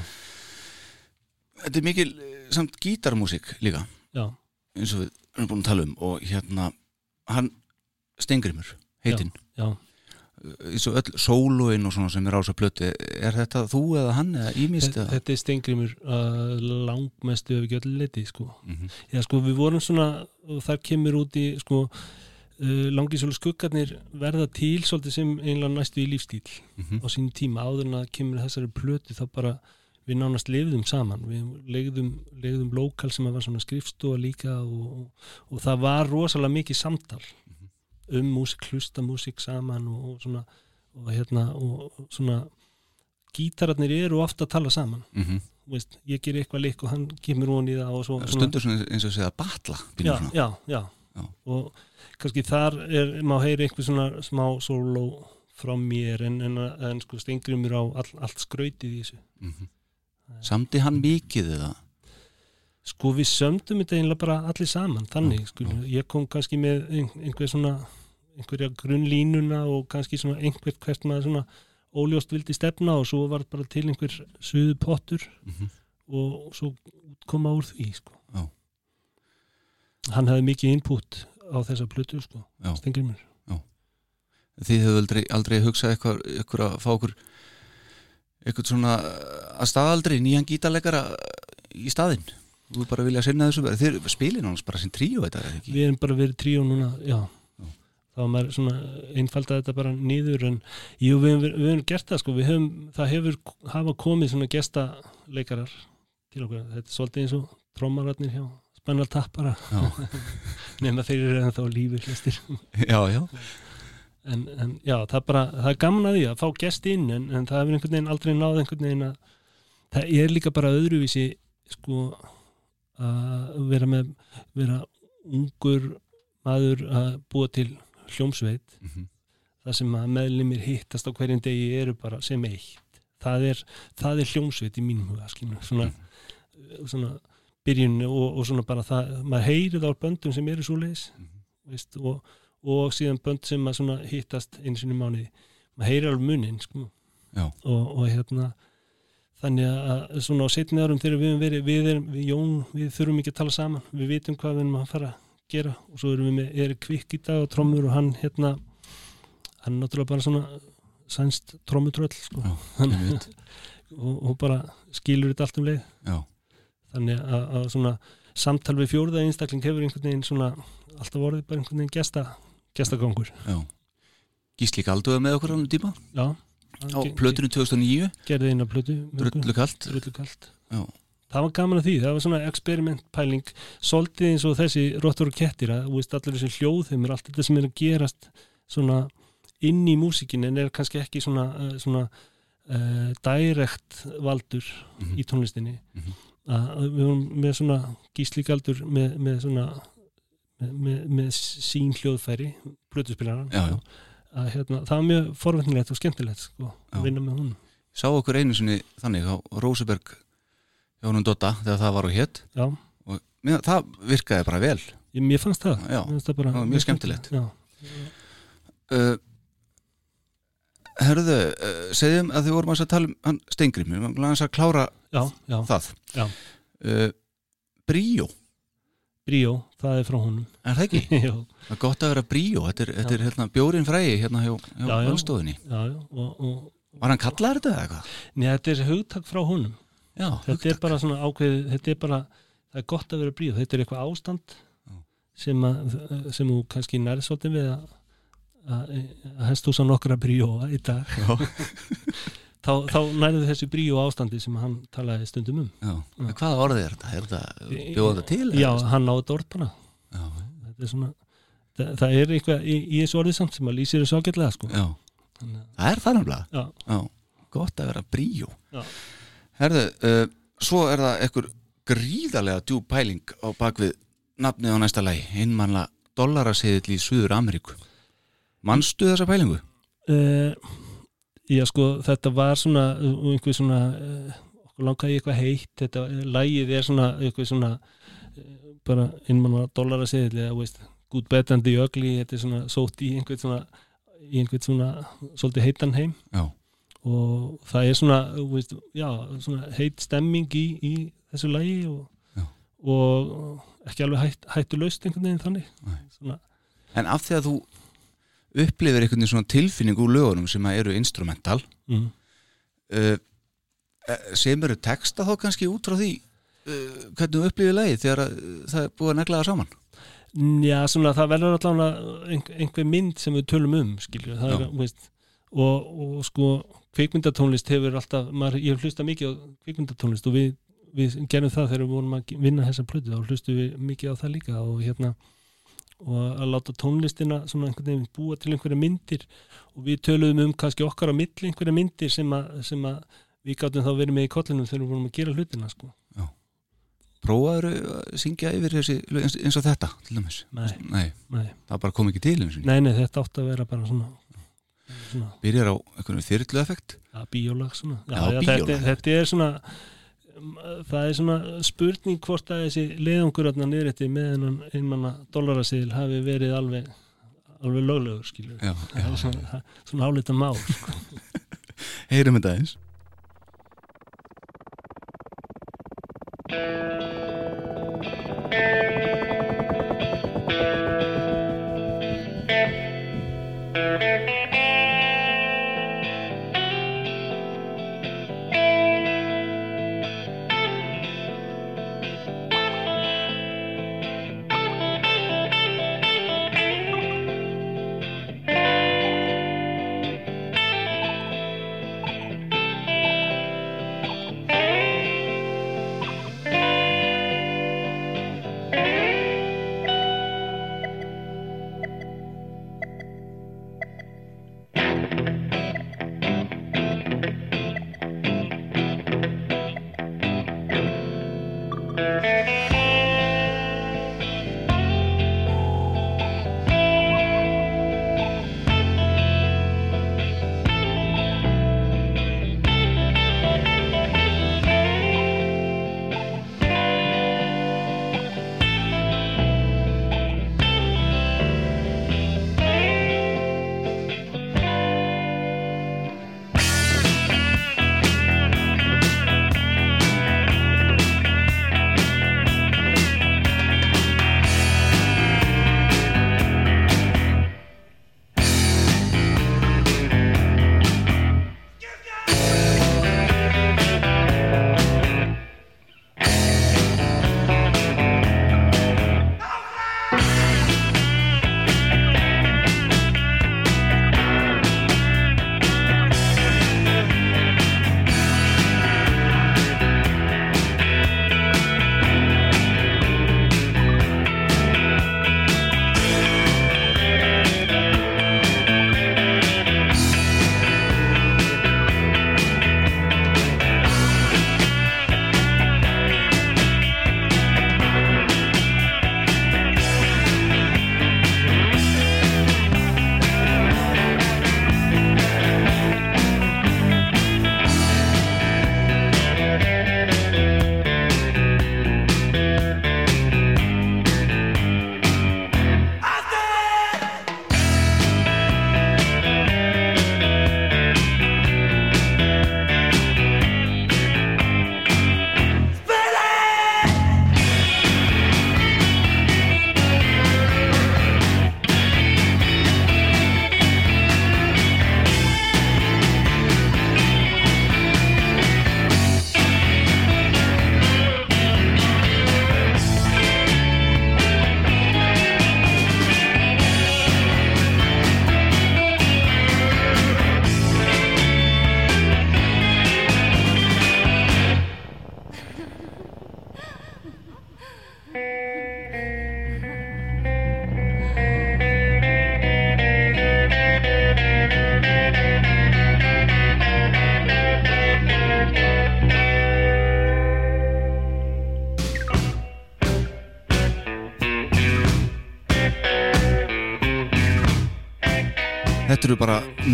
A: þetta er mikil eh, samt gítarmúsík líka
C: já,
A: eins og við erum búin að tala um og hérna hann Stengrimur heitinn.
C: Já
A: eins og öll sólóin og svona sem er á þess að plötu er þetta þú eða hann eða ímist eða?
C: þetta er stengrimur uh, langmestu ef ekki öll leiti sko.
A: Mhm.
C: já sko við vorum svona og þar kemur út í sko uh, langisólu skuggarnir verða til svolítið sem einlega næstu í lífstíl
A: Mhm.
C: á sínum tíma. Áður en að kemur þessari plötu þá bara við nánast lifðum saman. Við legðum, legðum lokal sem var svona skrifstofa líka og, og, og það var rosalega mikið samtal um músik, hlusta músik saman og, og svona og hérna og svona gítararnir eru ofta að tala saman.
A: Mhm.
C: Þú veist, ég ger eitthvað lík og hann kemur hún í það og svo,
A: stundur svona eins og segja batla
C: já, já, já,
A: Já.
C: og kannski þar er, má heyri einhver svona smá solo frá mér en, en, en sko stengrimur á all, allt skrautið í þessu
A: Mhm. samdi hann mikið eða
C: sko við sömdum þetta einlega bara allir saman þannig, sko, ég kom kannski með ein, einhver svona einhverja grunnlínuna og kannski svona einhvert hvert maður svona óljóst vildi stefna og svo var bara til einhver suðu pottur
A: Mhm.
C: og svo koma úr því sko. Hann hefði mikið input á þessa plötu sko,
A: Já.
C: Stengrimur
A: þið hefðu aldrei, aldrei hugsað eitthvað, eitthvað að fá okkur eitthvað svona að staðaldri nýjan gítarleikara í staðinn? Þú er bara vilja sinna þessu þið spilir náttúrulega bara sem tríu þetta er
C: við erum bara verið tríó núna já.
A: Já.
C: þá var maður svona einfalda þetta bara niður en jú, við, höfum- við höfum gert það sko. Við höfum, það hefur hafa komið svona gestaleikarar til okkur þetta er svolítið eins og trommararnir hjá Spennal Tappara [LAUGHS] nema þeir eru ennþá lífi flestir
A: já, já.
C: en, en já, það er bara, það er gaman að því að fá gest inn en, en það hefur einhvern veginn aldrei náð einhvern veginn að það er líka bara öðruvísi sko að vera með vera ungur maður að búa til hljómsveit.
A: Mhm.
C: það sem að meðlimir hittast á hverjum degi eru bara sem eitt. Það er, það er hljómsveit í mínum huga svona, svona byrjun og, og svona bara það maður heyrir það á böndum sem eru svo leis veist, og, og síðan bönd sem að svona hittast einu sinni í mánuði. Maður heyrir alveg munin sko. Og, og hérna þannig að svona á setni árum þegar við, höfum verið, við, erum, við Jón við þurfum ekki að tala saman, við vitum hvað við erum að fara að gera og svo erum við með Erik Kvikk í dag og trommur og hann hérna hann er náttúrulega bara svona sænst trommutröll sko.
A: Já, [LAUGHS]
C: og, og bara skilur þetta allt um leið.
A: Já,
C: þannig að, að svona samtal við fjórða einstakling hefur einhvern veginn svona alltaf orðið bara einhvern veginn gesta gestagangur.
A: Já. Gísli Galduða með okkur á hann tíma.
C: Já,
A: á plötunum 2009
C: gerði eina plötu
A: Drullu kallt
C: drullu kalt.
A: Já.
C: það var gaman að því, það var svona experimentpæling svolítið eins og þessi rottur og kettir að veist allir þessi hljóðheimur allt þetta sem er að gerast svona inn í músikin en er kannski ekki svona, uh, svona uh, direkt valdur
A: Mhm.
C: í tónlistinni.
A: Mhm.
C: Að við vorum með svona gíslíkaldur með, með svona með, með, sín hljóðfæri að hérna, það var mjög forvetnilegt og skemmtilegt sko, að vinna með hún
A: Sá okkur einu sinni þannig á Róseberg honum Dotta þegar það var á hétt og mér, það virkaði bara vel.
C: Ég, mér fannst það,
A: Já,
C: Mér fannst það,
A: var mjög skemmtilegt.
C: já.
A: uh, Herðu, uh, segjum að þið vorum að tala um hann Stengrim, við varum að klára
C: já, já,
A: það.
C: Já.
A: Uh, Bríó,
C: Bríó, það er frá honum.
A: Er það ekki? [LAUGHS] Það er gott að vera bríó, þetta er, þetta er hérna, bjórin frægi hérna hjá, hjá
C: og,
A: Var hann kallaður þetta eða eitthvað?
C: Nei, þetta er hugtak frá honum.
A: Já,
C: þetta er bara svona ákveðið, þetta er bara það er gott að vera bríó, þetta er eitthvað ástand sem, að, sem þú kannski nærið svolítið við að að, að hestúsa nokkra bríóa í dag.
A: Já. [LAUGHS]
C: þá, þá nærið þessi bríó ástandi sem hann talaði stundum um
A: Já.
C: Já.
A: Hvaða orðið er þetta? Er þetta bjóða til?
C: já,
A: eða?
C: hann náði þetta orð bara þetta er svona það, það er eitthvað í, í þessu orðið samt sem að lýsir þessu ágætlega sko.
A: Það er það
C: Já,
A: gott að vera bríó
C: Já.
A: Herðu, uh, svo er það ekkur gríðarlega djúb pæling á bakvið nafnið á næsta lagi einmannla dollarasiðill í Suður Ameríku Manstu þessa pælingu?
C: uh, já sko þetta var svona uh, einhver svona uh, okkur langaði eitthvað heitt þetta uh, lagið er svona eitthvað svona bara innmanna dollara seðil eða veist, good bad and the ugly þetta er svona sótt í einhvern svona í einhvern svona svolítið heitan heim.
A: Já,
C: og það er svona, veist, já, svona heit stemming í, í þessu lagi og, og ekki alveg hætt, hættu laust einhvern veginn þannig.
A: En af því að þú upplifir einhvern veginn svona tilfinning úr lögunum sem eru instrumental
C: mm.
A: uh, sem eru texta þá kannski út frá því uh, hvernig þú upplifir lagi þegar að, það er búið að negla það saman
C: Já, svona það verður allavega einhver, einhver mynd sem við tölum um skilju, það
A: Já.
C: er, veist og, og sko, kvikmyndatónlist hefur alltaf, maður, ég hef hlustað mikið á kvikmyndatónlist og við, við gerum það þegar við vorum að vinna þessa plötu, þá hlustum við mikið á það líka og hérna og að láta tónlistina svona einhvern veginn búa til einhverja myndir. Og við töluðum um kannski okkar á milli einhverja myndir sem að, sem að við gáttum þá verið með í kollinum þegar við vorum að gera hlutina sko.
A: Prófaður að syngja yfir þessi eins, eins og þetta til dæmis?
C: Nei,
A: Nei,
C: nei,
A: það bara kom ekki til eins og
C: nei, nei, þetta átti að vera bara svona, svona
A: byrjar á einhvern þyrlu effekt
C: Já, bíólag svona.
A: Já,
C: þetta,
A: bíólag.
C: þetta er svona það er svona spurning hvort að þessi leiðangur þarna niður eftir með einmanna dollarasíðil hafi verið alveg alveg löglegur skilur
A: Já,
C: er svona, svona álita mál sko. [LAUGHS]
A: heyrum þetta eins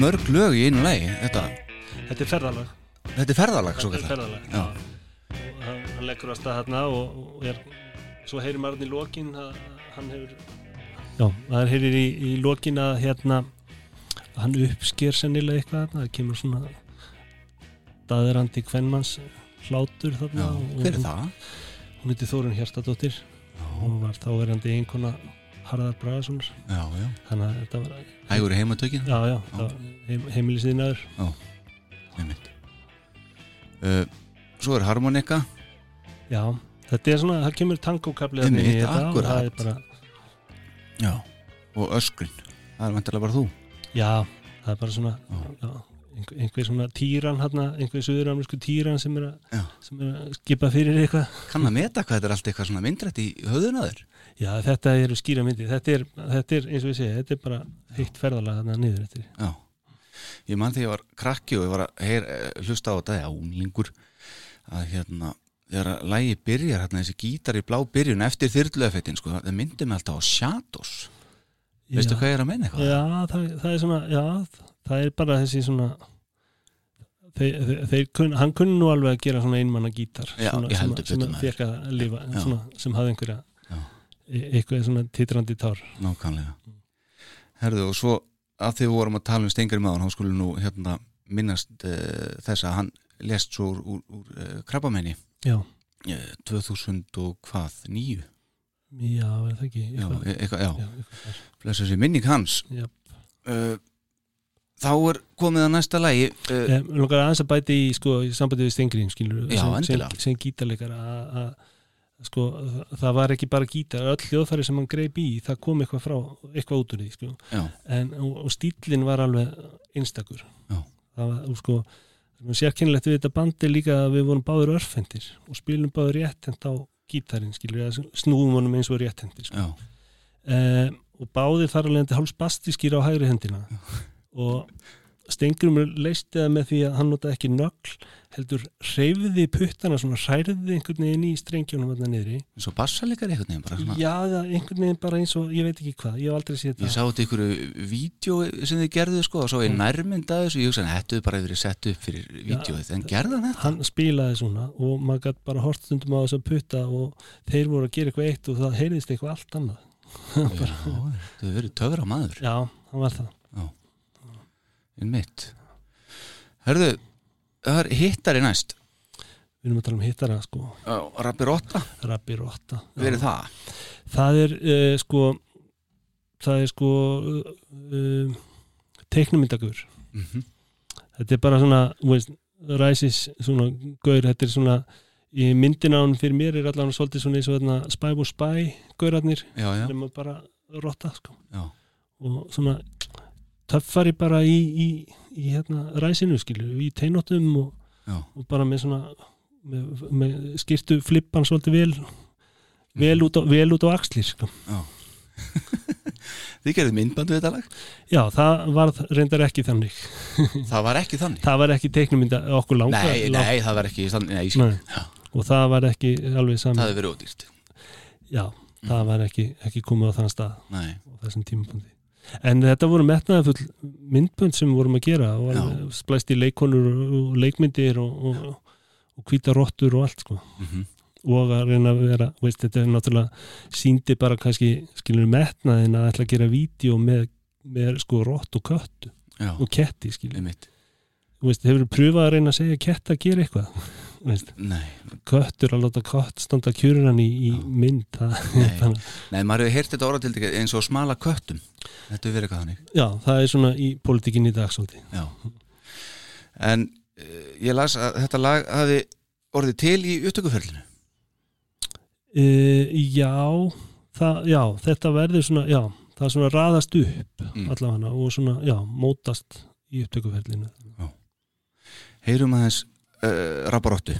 A: mörg lög í einu lagi Þetta,
C: Þetta er ferðalag.
A: Þetta er ferðalag
C: Þetta er ferðalag
A: Já.
C: Og hann, hann leggur að stað hérna og, og er, svo heyrir maður í lokin hann hefur Já, það heyrir í, í lokin að hérna hann uppsker sennilega eitthvað það kemur svona daðurandi kvenmanns hlátur
A: Já,
C: þarna og,
A: hver er það?
C: Hún heiti Þórun Hjartadóttir hún var þá verandi einkona Harðar Bragasonar
A: Já, já,
C: þannig að þetta var
A: hægur heimatökin?
C: Já, já, já. Heim, heimilisiðnaður
A: Einmitt. Uh, Svo er harmonika.
C: Já, þetta er svona, það kemur inn í
A: Einmitt,
C: þetta og það er bara
A: Já Og öskrin, það er vantilega bara þú?
C: Já, það er bara svona
A: Já.
C: já, einhver, svona týran hérna, einhver suðuramersku týran sem er,
A: Já.
C: að, að skipa fyrir eitthvað.
A: Kann að meta hvað þetta er allt eitthvað svona myndrætt í höfðunaður
C: Já, þetta eru skýra myndi þetta er, þetta er eins og við segja, þetta er bara heitt ferðalag þarna niður eftir.
A: Já. Ég man þegar ég var krakki og ég var að heyr, hlusta á þetta, já, unglingur að hérna, þegar að lægi byrjar hérna þessi gítar í blá byrjun eftir þyrluefettin, sko, það myndi mig alltaf á Shadows. Veistu hvað ég er að meina eitthvað?
C: Já, það, það er svona, já, það er bara þessi svona þeir, þeir, þeir kun, hann kunni nú alveg að gera svona einmanna gítar
A: Já,
C: svona,
A: ég
C: sem, sem að að lifa, svona, sem hafði einhverja eitthvað svona titrandi tár.
A: Nákvæmlega. Herðu, og svo að því við vorum að tala um Stengari maður, þá skulum nú hérna minnast uh, þess að hann lest svo úr, úr, úr uh, krabbamenni
C: Já,
A: uh, 2000 og hvað, nýju?
C: já, er það ekki?
A: Já,
C: eitthvað,
A: e- eitthvað, já,
C: já,
A: blessa þessi minning hans.
C: Já.
A: Þá er komið að næsta lagi uh,
C: Ég langar aðeins að bæti í, sko, í sambandi við Stengrin skilur,
A: Já,
C: sem,
A: endilega.
C: sem, gítarleikar að- sko, það- var ekki bara gítar öll hljóðfæri sem hann greip í, það kom eitthvað frá eitthvað út úr því, sko.
A: Já,
C: en, og, og stílinn var alveg einstakur.
A: Já.
C: það var, sko sérkennilegt við þetta bandi líka að við vorum báður örfendir og spilum báður rétthend á gítarinn, skilur, snúum honum eins og rétthendir, sko.
A: Já,
C: um, og báðir þar alveg endi hálf spastískir á hægri hendina. Og Stengrum leisti það með því að hann notaði ekki nögl heldur hreyfði puttana svona hrærði einhvern veginn í strengjónum þarna niðri.
A: Eins og bassalegar einhvern veginn bara svona.
C: Já, einhvern veginn bara eins og ég veit ekki hvað, ég hef aldrei séð
A: Ég
C: þetta
A: sá þetta ykkur vídeo sem þið gerðu sko og svo ég nærmynd að þessu. Ég hugsa að þetta hefur bara verið sett upp fyrir vídeoið en gerða hann þetta?
C: hann spilaði svona og maður gæti bara hort stundum á þess að putta og þeir voru að gera eitthvað eitt og það
A: en mitt Hörðu, það er hittari næst.
C: Við erum að tala um hittara sko,
A: Já, Rappi Rotta,
C: Rabbi Rotta
A: verið það?
C: Það er uh, sko það er sko uh, uh, teiknumyndagur
A: mm
C: þetta er bara svona veist, ræsis svona gaur, þetta er svona í myndin á hann fyrir mér er allavega svolítið svona eins og þarna Spy og Spy gaurarnir,
A: já,
C: nema bara rotta sko. Og svona töffari bara í, í, í hérna ræsinu skilju, í teinóttum og, og bara með svona með, með skýrtu flippan svolítið vel vel út á, vel út á axlir sko. [LAUGHS]
A: Þið gerðu myndbandu þetta lag?
C: Já, það var reyndar ekki þannig. [LAUGHS]
A: Það var ekki þannig?
C: Það var ekki teiknumynda okkur langa
A: Nei,
C: lang-
A: nei, það var ekki þannig Nei.
C: Nei. og það var ekki alveg
A: það
C: saman
A: hefur verið ódýrt.
C: Já, það var ekki, ekki komið á þann stað.
A: Nei,
C: á þessum tímapunkti en þetta voru metnaðafull myndbönd sem við vorum að gera og splæst í leikonur og leikmyndir og, og, og hvíta rottur og allt sko.
A: Mm
C: og að reyna að vera, veist, þetta er náttúrulega síndi bara kannski, skilur metnaðin að ætla að gera vídeo með, með sko rott og köttu
A: já,
C: og ketti, skilur, veist, hefur pröfað að reyna að segja kett að gera eitthvað, köttur að láta kött standa kjúran í, í
A: Já.
C: mynd, það,
A: Nei. [LAUGHS] nei, maður hefur heyrt þetta orðatildið eins og smala köttum Þetta hefur verið eitthvað þannig
C: já, það er svona í pólitíkin í dag svolítið.
A: Já En uh, ég las að þetta lag hafi orðið til í upptökuferlinu
C: Uh, já, það, já, þetta verður svona, já, það er svona raðast upp
A: Mm.
C: allavega og svona, já, mótast í upptökuferlinu.
A: Heyrum aðeins uh, Rapparóttu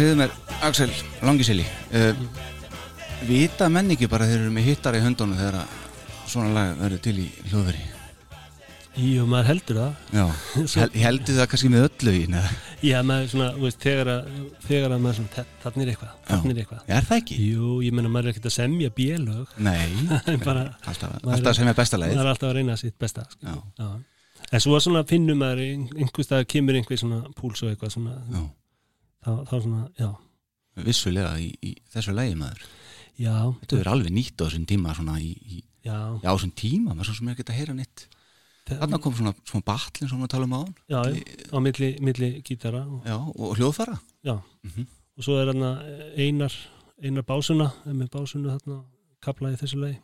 A: segðu mér, Axel Langiseli. Uh, vita menn ekki bara þeir eru með hittar í höndunum þegar að svona lag verður til í hljóðveri?
C: Jú, maður heldur það.
A: Já, [LAUGHS] Hel, heldur það kannski með öllu í neða,
C: Já, maður svona, veist, þegar að, þegar að maður svona, "Þa- þarna er eitthvað, þarna er eitthvað.
A: Er það ekki?
C: Jú, ég meina maður er ekkert að semja bélög
A: nei, [LAUGHS]
C: bara,
A: alltaf, alltaf er besta lagið.
C: maður er alltaf að reyna sitt besta sko.
A: já,
C: Já. En svo svona finnum maður ein- einhvers stað kemur einhver svona púls og eitthvað svona
A: já,
C: þá, þá svona, já,
A: vissulega í, í þessu lagi maður.
C: Já.
A: Þetta verður alveg nýtt á þessum tíma svona í, í,
C: Já,
A: já, á þessum tíma, maður svo sem er ekki að heyra nýtt þarna kom svona, svona batlinn sem við talum á
C: já, já, á milli, milli gítara og,
A: já, og hljóðfara
C: já,
A: Mhm.
C: og svo er þarna einar einar básuna, með básuna þarna kaplaði þessu lagi.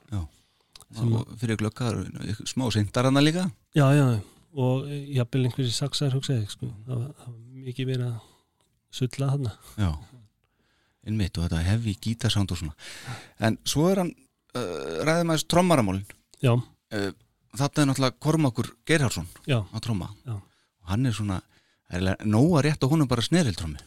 C: Sem
A: og fyrir glöggar smá sindar hana líka.
C: Já, já, og eh, jafnvel einhversi saxar hugsaði, sko, það var, það var mikið verið að sulla þarna
A: já, innmitt og þetta hefi gítarsánd og svona en svo er hann uh, ræðum aðeins trommaramólin
C: Já,
A: uh, þetta er náttúrulega Kormakur Gerhardsson
C: já,
A: á tromma
C: Já.
A: og hann er svona nóga rétt og hún er bara snerildrommi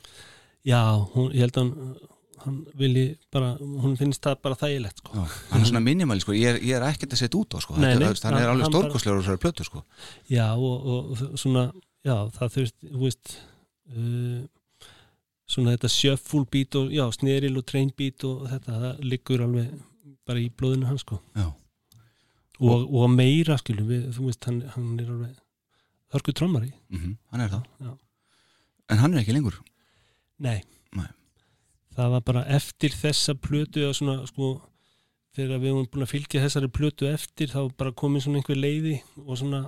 C: já, hún, ég held að hann, hann vilji bara, hún finnst það bara þægilegt, sko.
A: Já, hann er svona minimal sko. ég, er, ég er ekkert að setja út á sko.
C: Nei, nei,
A: veist, hann er
C: hann-
A: alveg
C: hann
A: stórkostlegur og er plötu sko.
C: Já, og, og svona, já, það þurft, þú veist, uh, svona þetta shuffle beat og, já, sneril og train beat og þetta, það liggur alveg bara í blóðinu hans, sko.
A: Já.
C: Og, og meira, skilur við, þú veist, hann, hann er alveg hörku trommari.
A: mm hann er það
C: Já.
A: en hann er ekki lengur
C: Nei.
A: Nei.
C: Það var bara eftir þessa plötu og svona, sko, þegar við höfum búin að fylgja þessari plötu eftir þá bara komið svona einhver leiði og svona,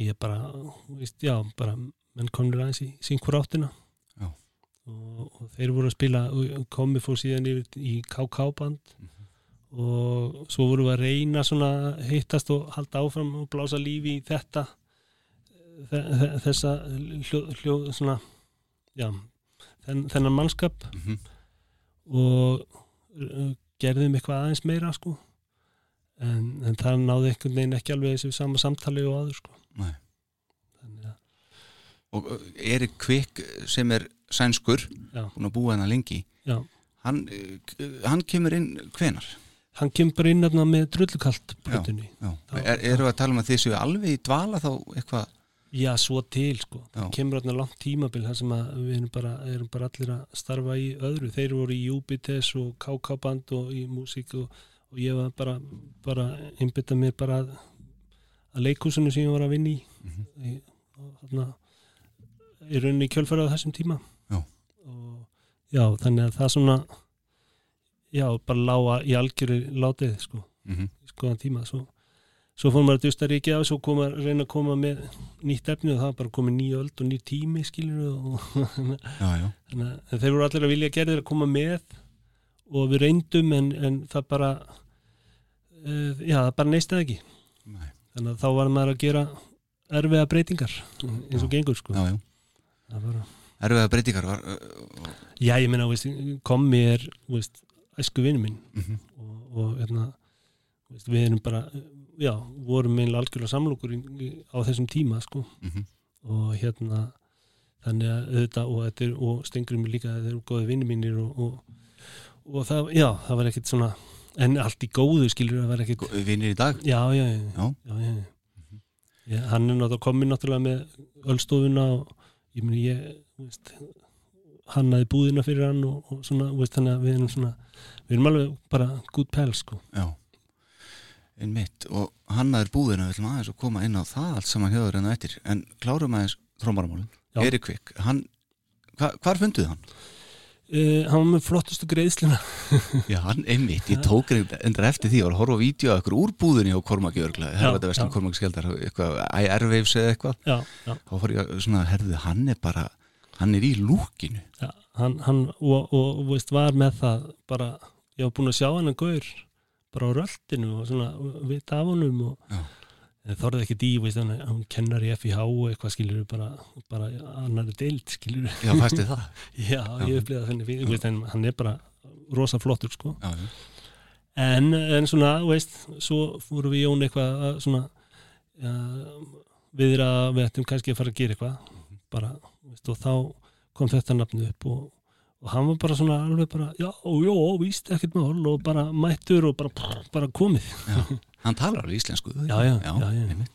C: ég bara, veist, já, bara menn komur aðeins í sínkur áttina. Og, og þeir voru að spila, og komið fór síðan yfir í KK-band og svo voru við að reyna svona hittast og halda áfram og blása lífi í þetta þe- þe- þessa hljóð, hljóð svona, já, þenn, þennan mannskap.
A: Mm -hmm.
C: og uh, gerðum eitthvað aðeins meira sko. En, en það náði einhvern veginn ekki alveg þessu sama samtali og aður sko.
A: Nei. Og uh, Erik Kvik sem er sænskur búin að búa hennar lengi hann, uh, hann kemur inn hvenar
C: hann kemur inn þarna með
A: Já.
C: Já.
A: Er, erum við að tala um að þið séu alveg í dvala þá eitthvað
C: já, svo til sko
A: Já.
C: það kemur þarna langt tímabil þar sem við erum bara, erum bara allir að starfa í öðru þeir voru í Jubites og KK-band og í músík og, og ég var bara, bara einbytta mér bara að, að leikhúsinu sem ég var að vinna í
A: Mhm.
C: í, og þarna í rauninni á þessum tíma
A: Já.
C: og já, þannig að það svona já, bara lága í algjöru látið sko,
A: mm -hmm.
C: í skoðan tíma svo, svo fór maður að dusta ríkið af svo kom að reyna að koma með nýtt efni og það bara komið nýja öld og nýr tími skilur og [LAUGHS]
A: já, já,
C: þannig að þeir voru allir að vilja gerðir að koma með og við reyndum en, en það bara uh, já, það bara neistaði ekki
A: Nei.
C: þannig að þá var maður að gera erfiða breytingar eins og gengur sko
A: já, já.
C: Bara,
A: erfiða breytingar var uh,
C: já, ég meina, kommi er veist, æsku vinnu minn
A: mm -hmm.
C: og, og hérna, veist, við erum bara já, vorum einlega algjörlega samlokur í, í, á þessum tíma sko
A: mhm.
C: og hérna þannig að þetta og, er, og stengurum líka þeir eru góði vinni mínir og, og, og það, já, það var ekkert svona en allt í góðu skilur það var ekkert
A: vinnir í dag
C: já, já, já,
A: já,
C: já, já, já. já hann er náttúrulega komin náttúrulega með öllstofuna og ég meni ég veist, hannaði búðina fyrir hann og, og svona, veist, þannig að við erum svona við erum alveg bara good pals sko
A: já einmitt og hann er búðina við ætlum aðeins að koma inn á það allt saman hjöður en eftir en klárum aðeins trómaramálin
C: Já.
A: Erik Kvik, hann hva, hvar funduð hann?
C: Uh, hann var með flottustu greiðsluna.
A: Já, hann einmitt, ég tók endur eftir því og var að horfa á vídeo af ykkur úr búðinni á Kormaki örgla, vestlum
C: já.
A: Kormaki skeldar eitthvað, Airwaves eða eitthvað. Þá fór ég svona, herðu, hann er bara hann er í lúkinu.
C: Já hann, hann og, og, og veist, var með það bara, ég var búin að sjá hann að gaur bara á röltinu og svona vita af honum og
A: Já.
C: En þorði ekki dí, veist, hann, kennar í FIH og eitthvað skilur bara, bara annari deild skilur
A: Já, fæstu það. [LAUGHS]
C: Já, ég upplýði það þenni hann er bara rosa flottur sko.
A: Já, já,
C: en, en svona, veist, svo fórum við Jón eitthvað að svona ja, við að við ættum kannski að fara að gera eitthvað. Bara, veist, og þá kom þetta nafnu upp og, og hann var bara svona alveg bara, já, já, víst, ekkert mál og bara mættur og bara, bara komið [LAUGHS]
A: hann talar alveg íslensku.
C: Já, já, já,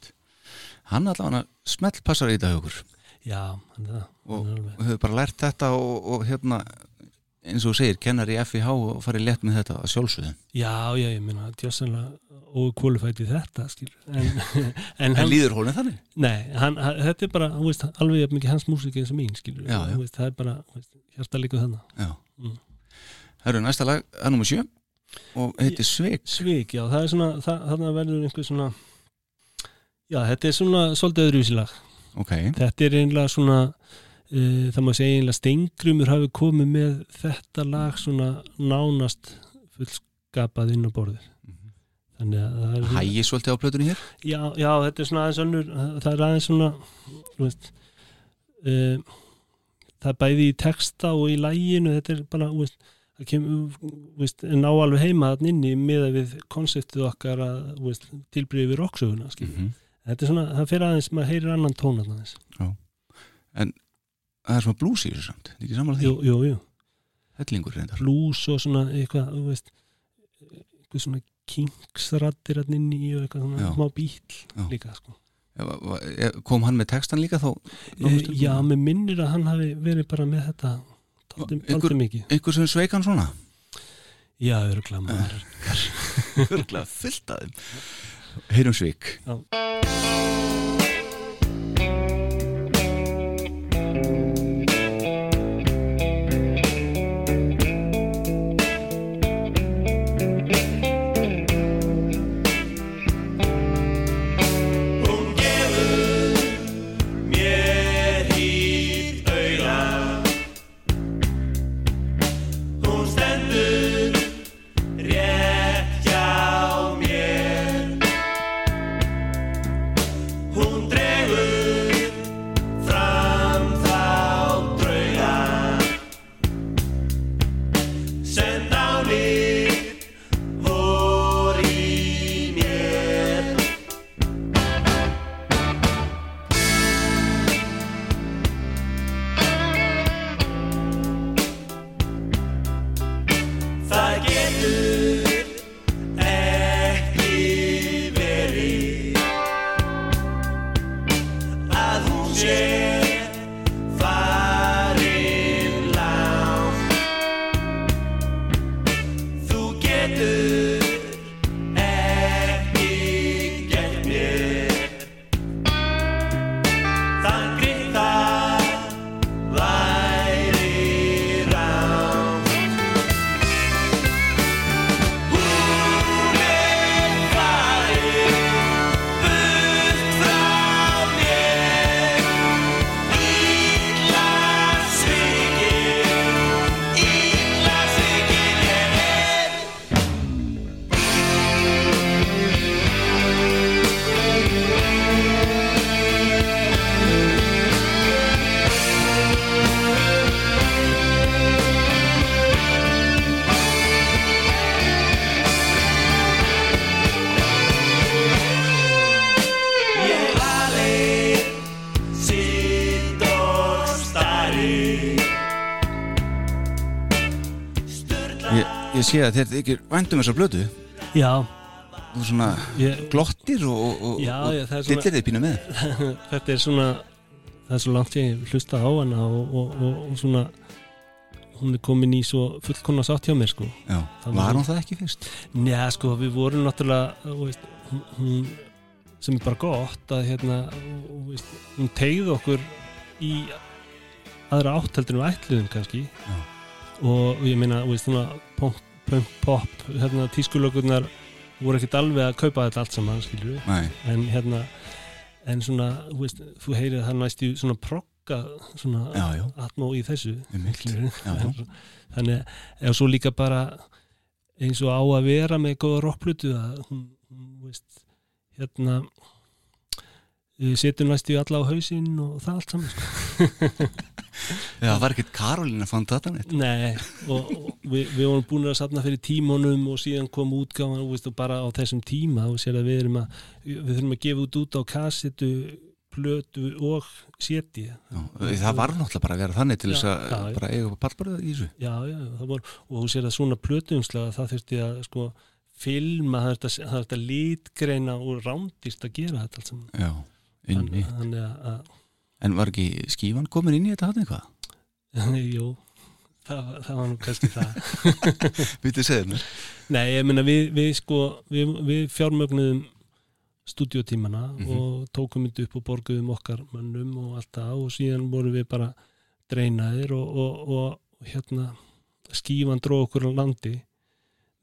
A: hann allavega smelt passar í dag okkur.
C: Já, hann er það.
A: Og, og hefur bara lært þetta og, og hérna eins og þú segir, kennar í FIH og farið létt með þetta að sjálfsögðu.
C: Já, já, ég meina, djössanlega ókvólifætt við þetta, skilur [LAUGHS] en, en hann,
A: líður honum þannig?
C: nei, hann, þetta er bara, þú veist, alveg mikið hans músík eins og mín,
A: já.
C: Þú veist, það er bara, hjarta líka þannig
A: já.
C: Mm.
A: eru næsta lag, að nummer sjö og heitir Svik?
C: Svik, já, það er svona, þarna verður einhver svona já, þetta er svona svolítið öðruvísilag
A: ok,
C: þetta er einlega svona uh, það má segja einlega Stengrumur hafi komið með þetta lag svona nánast fullskapað inn á borðið. Þannig að það er svona,
A: hægir svolítið á plötunni hér?
C: Já, já, þetta er svona aðeins önnur það er aðeins svona veist, uh, það er bæði í texta og í læginu þetta er bara, þú veist það kemur, ná alveg heima þann inni með við konseptið okkar að, tilbyrði við rocksöguna mm
A: Mhm.
C: þetta er svona, það fyrir aðeins, maður heyrir annan tóna aðeins,
A: það er svona blues í þessu samt, er ekki samanlega því?
C: Jú, jú, jú.
A: Hellingur reyndar.
C: Blues og svona eitthvað, þú veist eitthvað svona kingsrattir hann inn í og eitthvað svona smá bíl
A: Já.
C: líka sko.
A: Ef- kom hann með textan líka þá?
C: E, já, mér minnir að hann hafi verið bara með þetta
A: Einhver-
C: taldi mikið.
A: einhver sem sveik hann svona?
C: Já, örgla maður [LAUGHS]
A: Örgulega fullt þeim. Heyrum svik
C: Já.
D: Ég, ég
A: sé að þér ekki væntum þessar blötu
C: já,
A: þú svona
C: ég,
A: glottir og, og, og,
C: Já,
A: og
C: er svona-
A: dillir þið pínu með. [LAUGHS]
C: Þetta er svona það er svo langt ég hef hlustað á hana og, og, og, og svona hún er komin í svo fullkonna sátt hjá mér sko.
A: Já,
C: Þannig-
A: var hún það ekki fyrst?
C: Njá, sko, við vorum náttúrulega veist, hún, sem er bara gott að hérna, veist, hún tegði okkur í aðra átteldur við ætluðum kannski.
A: Já.
C: og ég meina, veist, svona punk, pop, hérna, tískulökurnar voru ekkert alveg að kaupa þetta allt saman, skilur við, en hérna en svona, þú veist, þú heyrið það næst í svona progga svona
A: já, já,
C: atmó í þessu [LAUGHS] þannig að svo líka bara eins og á að vera með góða rockplutu að hún, hún veist, hérna setjum næst í alla á hausinn og það allt saman sko. [LAUGHS]
A: Já, það var ekkert Karolín að fann þetta neitt?
C: Nei, og, og við, við vorum búin að safna fyrir tímonum og síðan kom útgáfan og, og bara á þessum tíma og sér að við erum að við þurfum að gefa út út á kassetu plötu og séti
A: Já, það var náttúrulega bara að vera þannig til þess að
C: já,
A: bara eiga upp pallbarða í þessu.
C: Já, já, það voru, og þú sér að svona plötuumslag það þurfti að sko filma, að, það þurfti að litgreina og rándist að gera þetta allt saman.
A: Já, inni
C: Þann- þannig að,
A: En var ekki skífan komin inn í þetta hann eitthvað? [LAUGHS]
C: jú, það, það var nú kannski það [LAUGHS]
A: Vitið segir mér
C: Nei, ég meina við, við sko við, við fjármögnuðum stúdíotímana
A: Mhm.
C: og tókum þetta upp og borguðum okkar mönnum og allt það og síðan vorum við bara dreinaðir og, og, og hérna skífan dróð okkur á landi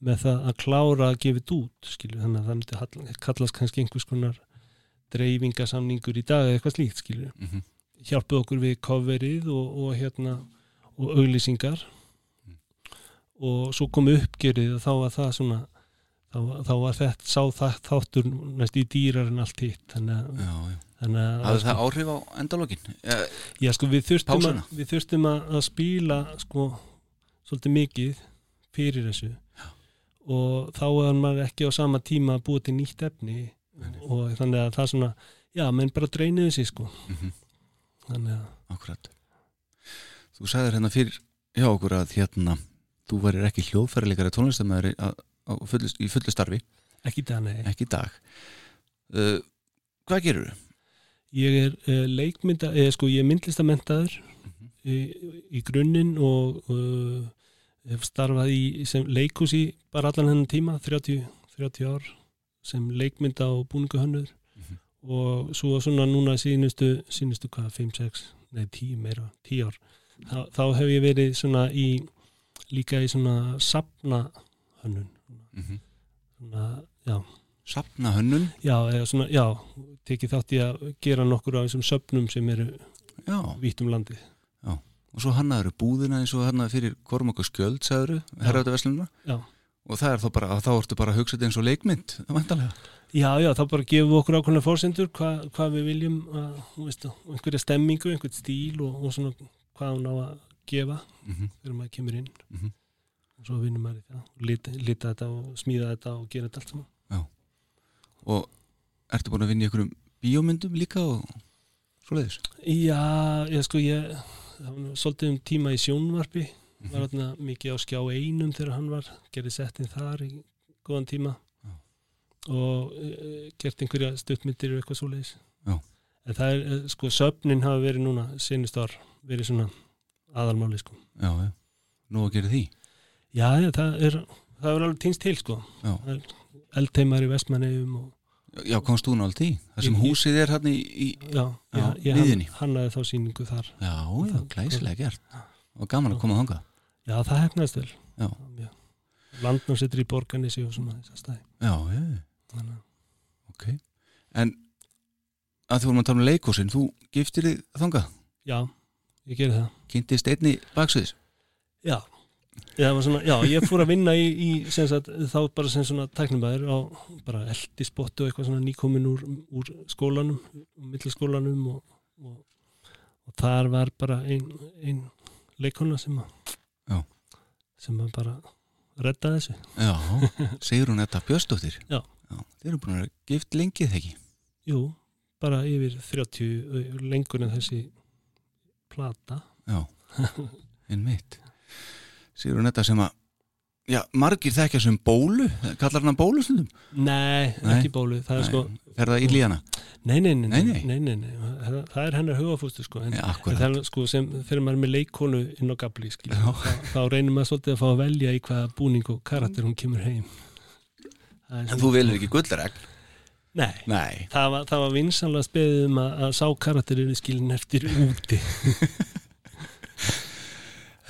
C: með það að klára að gefa þetta út skilju, þannig að það myndi kallast kannski einhvers konar dreifingasamningur í dag eða eitthvað slíkt skilju
A: mm -hmm.
C: hjálpuð okkur við coverið og, og hérna og auglýsingar.
A: Mm.
C: og svo kom uppgerið og þá var það svona þá, þá var þetta sá það, þáttur næst í dýrar en allt hitt. Þannig að,
A: Já, já.
C: þannig að
A: Hafði það áhrif á endalókin? Ja,
C: já, sko, við, þurftum að, við þurftum að, að spíla sko, svolítið mikið fyrir þessu. Og þá var maður ekki á sama tíma að búa til nýtt efni og þannig að það svona já, menn bara dreiniðu sig sko.
A: Mm
C: þannig að
A: Akkurat. Þú sagðir hérna fyrir hjá okkur að hérna þú værir ekki hljóðfærileikari tónlistamæður í fullu starfi.
C: Ekki það, nei.
A: Ekki í dag. Uh, Hvað gerur þú?
C: Ég er uh, leikmynda, eða sko ég er myndlistamentaður í, í grunninn og uh, hef starfað í sem leikhúsi bara allan hennan tíma, 30, 30 ár sem leikmynda og búningahönnur
A: Mhm.
C: og svo svona núna sínustu, sínustu hvað, 5, 6, nei 10 meira, 10 ár þá, þá hef ég verið svona í líka í svona sapna hönnun
A: Mm -hmm.
C: svona, já,
A: Sapna hönnun
C: já, eða svona, já tekið þátt í að gera nokkur af þessum söpnum sem eru
A: Já,
C: vítt um landið.
A: Og svo hannaður búðina eins og hannaður fyrir Kormák og Skjöld, sagður herrautaverslununa
C: Já.
A: Og það er þá bara, þá ertu bara að hugsa þetta eins og leikmynd, vantarlega
C: Já, já, þá bara gefum við okkur ákveðna fórsendur hvað, hvað við viljum að, þú veist, einhverja stemmingu, einhvern stíl og, og svona hvað hún á að gefa
A: mm -hmm.
C: þegar maður kemur inn
A: Mhm.
C: og svo vinnum maður í það lita, lita þetta og smíða þetta og gera þetta allt saman
A: og ertu búin að vinna í einhverjum bíómyndum líka og svoleiðis
C: Já, ég sko ég það svolítið um tíma í sjónvarpi. Var þarna mikið á skjá einum þegar hann var, gerði settin þar í góðan tíma.
A: Já.
C: og e, gert einhverja stuttmyndir og eitthvað svoleiðis.
A: Já.
C: en það er, eh, sko, söfnin hafa verið núna senist ár, verið svona aðalmáli, sko.
A: Já, já, nú að gera því?
C: Já, já, það er, það er alveg týnst til, sko.
A: Já,
C: eldheimar í Vestmanneum og
A: já komst þú náttúrulega því það sem
C: Ég-
A: húsið er hann í, í
C: já,
A: Já,
C: já, ég hann, hannaði þá sýningu þar.
A: Já, já, glæsilega gert. Og gaman að koma þangað
C: Já, það hefnaðist vel.
A: Já.
C: Landnámsettur í borganissi og svona þess að stæði
A: Já, já,
C: Þannig, að-
A: ok. En að þú vorum að tala um leikúsin þú giftir þig þangað?
C: Já, ég gerði það.
A: Kynntist einni baksviðis
C: Já, svona, já, ég fór að vinna í, í sagt, þá bara sem svona tæknumæður á bara eldispottu og eitthvað svona nýkomin úr, úr skólanum, mittlaskólanum og, og, og þar var bara ein, ein leikona sem að
A: Já.
C: sem bara redda þessu.
A: Já, segir hún þetta Björnsdóttir
C: Já.
A: Þeir eru búin að gift lengið ekki
C: Jú, bara yfir 30 lengur en þessi plata.
A: Já, [LAUGHS] einmitt Sigur hún þetta sem að Já, margir þekkja sem bólu Kallar hann bólu stundum?
C: Nei,
A: Nei.
C: ekki bólu, það er
A: Nei,
C: sko
A: Er það í líana?
C: Nei, nei, nei,
A: Nei,
C: nei. Það, er hennar hugafústu sko en,
A: akkurat.
C: það er sko sem þegar maður er með leikonu inn á gabli skil, þá, þá reynir maður svolítið að fá að velja í hvaða búning og karakter hún kemur heim. Er
A: En þú velur ekki gullregn?
C: Nei,
A: Nei.
C: Það var, það var vinsanlega speðið um að, að sá karakter eru skilin eftir úti. [LAUGHS]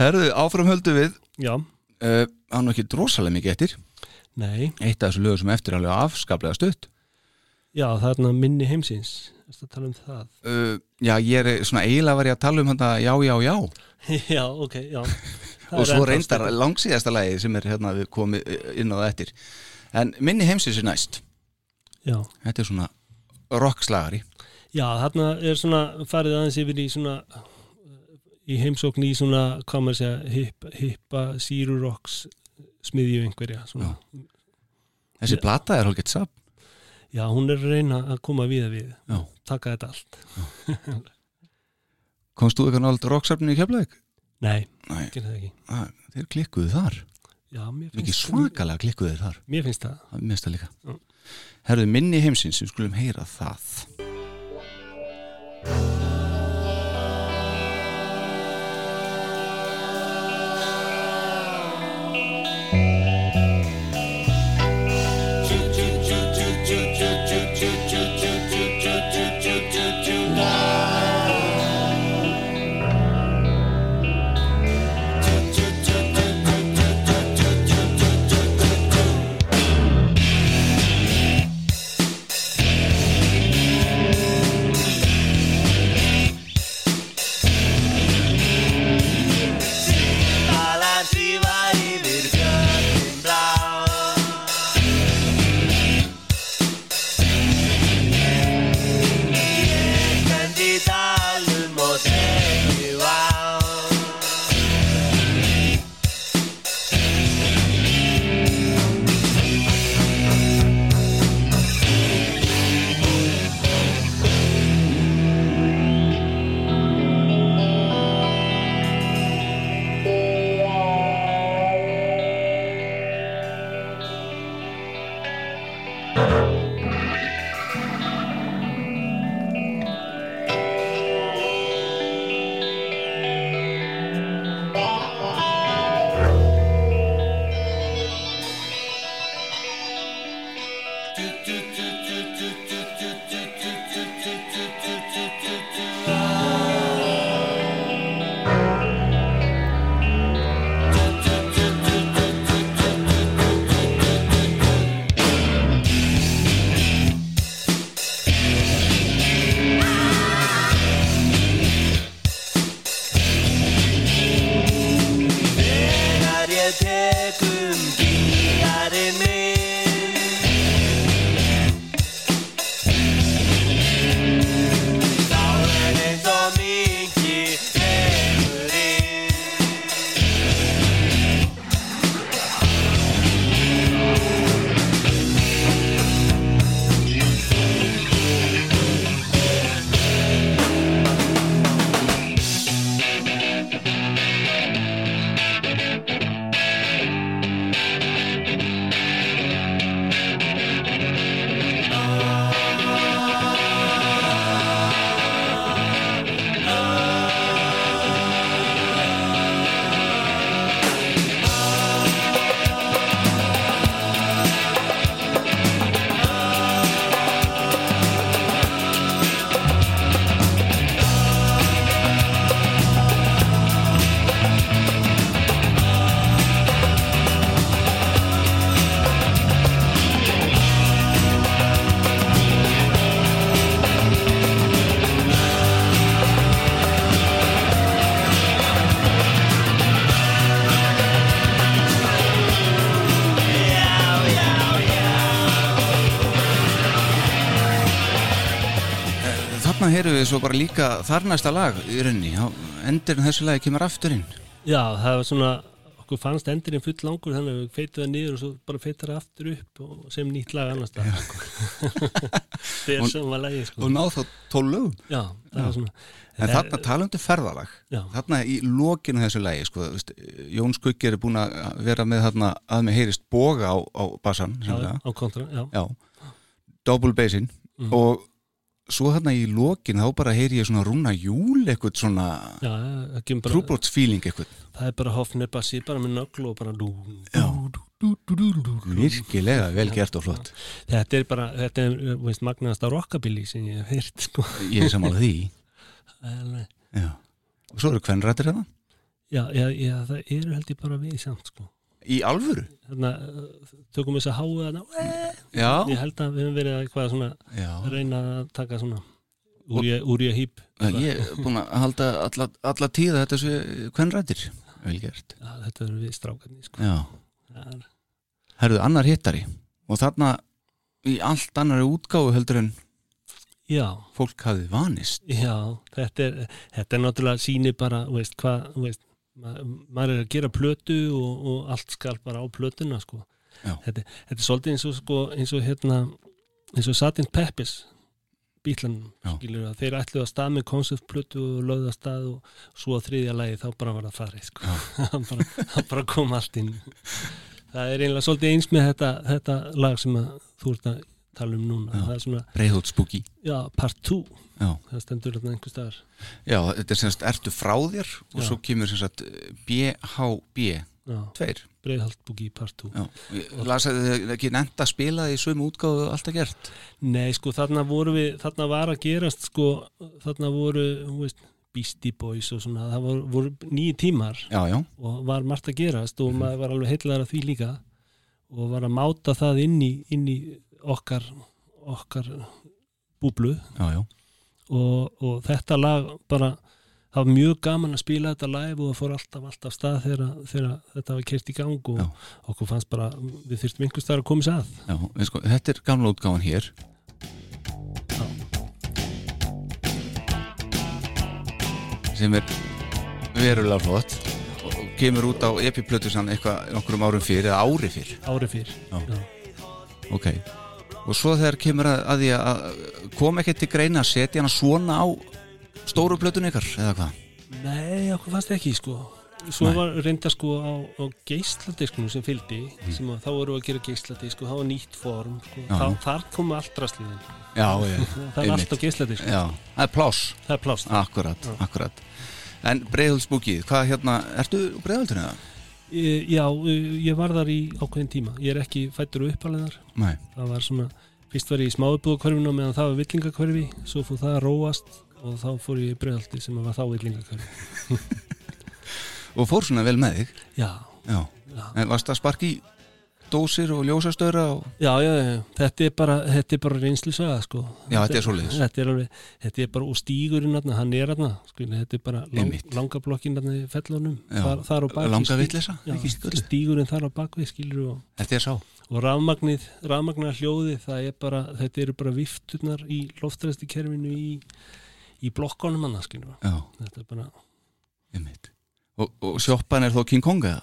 A: Herðu, áfram höldu við.
C: Já,
A: uh, Hann var ekki drosalega mikið eftir.
C: Nei,
A: Eitt af þessu lögum sem eftir alveg afskaplega stutt.
C: Já, það er þarna minni heimsins. Þetta tala um það?
A: Uh, Já, ég er svona eiginlega var ég að tala um hann já, já, já. [LAUGHS]
C: Já, ok, já. [LAUGHS]
A: Og svo reyndar langsíðasta lagi sem er hérna við komið inn á það eftir. En minni heimsins er næst.
C: Já,
A: Þetta er svona rockslagari.
C: Já, þarna er svona farið aðeins yfir í svona í heimsókn í svona, hvað maður segja hippa, hippa sírurokks smiðju einhverja svona.
A: Þessi plata er hálfgett sap
C: Já, hún er að reyna að koma við við,
A: Já.
C: taka þetta allt.
A: Komst þú eitthvað nált rocksafni í Keflavík?
C: Nei,
A: Nei,
C: ekki það ekki.
A: að, þeir klikkuðu þar
C: Já,
A: Mikið svakalega klikkuðu þar
C: mér finnst það.
A: Það er mest að líka
C: Já.
A: Herðu minni heimsins, við skulum heyra það Heyrum við svo bara líka þar næsta lag í rauninni? Endurinn þessu lagi kemur aftur inn.
C: Já, það var svona, okkur fannst endurinn full langur þannig að við feitum það niður og svo bara feitum það aftur upp og sem nýtt lag annars það [LAUGHS] þegar sem var lagi sko.
A: Og náð þá tól lögum.
C: Já, það var svona
A: En þarna talandu ferðalag
C: Já.
A: Þarna í lokinu þessu lagi sko, Jón Skuggi er búin að vera með þarna að með heyrist boga á, á bassan
C: já, á kontra, já,
A: Já, double bassin
C: Mhm.
A: og svo þarna í lokin þá bara heyri ég svona rúna júl eitthvað svona feeling eitthvað.
C: Það er bara hofnir bassi, bara með nöglu og bara
A: virkilega vel gert og flott.
C: Þetta er bara, þetta er, þú veist, magnaðasta rockabilly sem ég hef heyrt, sko.
A: Ég er samanlega því. [LAUGHS] Já. og svo eru kvennrættir hérna.
C: Já, já, já, það eru held ég bara við samt, sko
A: í alvöru?
C: Þannig að tökum þess að háu þarna.
A: Já,
C: Ég held að við höfum verið að eitthvað svona að reyna að taka svona úr ég, úr ég hýp
A: ég er búin að halda alla, alla tíða þetta sé kvennrættir vel gert.
C: Já, þetta eru við strákarnir, sko. Það er-
A: herðu annar hittari. Og þarna í allt annari útgáfu heldur en
C: Já,
A: fólk hafði vanist.
C: Já, þetta er, þetta er náttúrulega síni bara, veist, hvað, veist, ma maður er að gera plötu og, og allt skal bara á plötuna, sko. Þetta, þetta er svolítið eins og, sko, eins og hérna, eins og Satin Peppis bílanum,
A: Já.
C: skilur að þeir ætluðu að stað með konceptplötu og lögðu að stað og svo að þriðja lagi þá bara var það farið sko. hann, [LAUGHS] bara, bara kom allt inn það er einlega svolítið eins með þetta, þetta lag sem að þú ert að tala um núna. Er
A: Breiðhótt spooky.
C: Já, part 2
A: Já,
C: það stendur þarna einhver staðar.
A: Já þetta er semst ertu frá þér? Og
C: Já.
A: svo kemur semst BHB
C: já,
A: tveir.
C: Breiðhald búki part 2
A: Já, ég las að þið ekki nefnt að spila í sömu útgáðu alltaf gert.
C: Nei, sko, þarna voru við, þarna var að gerast, sko, þarna voru, þú veist, Beastie Boys og svona, það voru, voru nýju tímar
A: Já, já,
C: og var margt að gerast og maður var alveg heillar að því líka og var að máta það inn í, inn í okkar, okkar búblu
A: já, já
C: og, og þetta lag bara, það var mjög gaman að spila þetta live og það fór alltaf, alltaf stað þegar, þegar þetta var kert í gang og
A: Já.
C: okkur fannst bara, við þurftum einhvers staðar að koma sér að.
A: Já, sko, þetta er gamla útgáfan hér
C: Já.
A: sem er verulega flott og og kemur út á epiplötu sann eitthvað nokkrum árum fyrir eða ári fyrir
C: Ári fyrr.
A: Já.
C: Já.
A: ok, og svo þegar kemur að, að því að kom ekki til greina að setja hana svona á stóru plötun ykkar eða hvað?
C: Nei, okkur fannst ekki sko. Svo
A: Nei.
C: var reynda sko á, á geisladiskunum sem fylgdi sem að þá voru að gera geisladisk og það var nýtt form sko.
A: Já.
C: Þá, þar komu allt drasliðin
A: já, já, [LAUGHS]
C: það er
A: Einmitt.
C: allt á geisladisk.
A: Já, það er pláss.
C: Það er plást
A: akkurat, akkurat. En breiðhuldsbúkið, hvað hérna ertu breiðhuldinu eða?
C: Já, ég var þar í ákveðin tíma. Ég er ekki fættur og
A: Nei,
C: það var svona, fyrst var ég í smáubúðakörfinu meðan það var villingakörfi, svo fór það að róast og þá fór ég í bregðaldi sem var þá villingakörfi [LAUGHS]
A: og fór svona vel með þig?
C: Já,
A: já,
C: já.
A: En varst að sparki í dósir og ljósastöra og...
C: Já, já, já, þetta er bara, þetta er bara reynslusaga, sko.
A: Já, þetta er svoleiðis.
C: Þetta er alveg, þetta er bara úr stígurinn þarna, hann er þarna, sko, þetta er bara lang,
A: Einmitt.
C: langa blokkin þarna í fellunum, þar, þar á bakvið.
A: langa
C: skil-
A: vitleysa,
C: Já,
A: ekki öllu.
C: stígurinn þar á bakvið, skilur og,
A: Þetta er sá
C: og rafmagnið, rafmagnar hljóði, það er bara, þetta eru bara vifturnar í loftræsti kerfinu í, í blokkonum hann, skilur
A: Já,
C: Þetta er bara,
A: einmitt Og, og sjoppan er þó King Kong eða?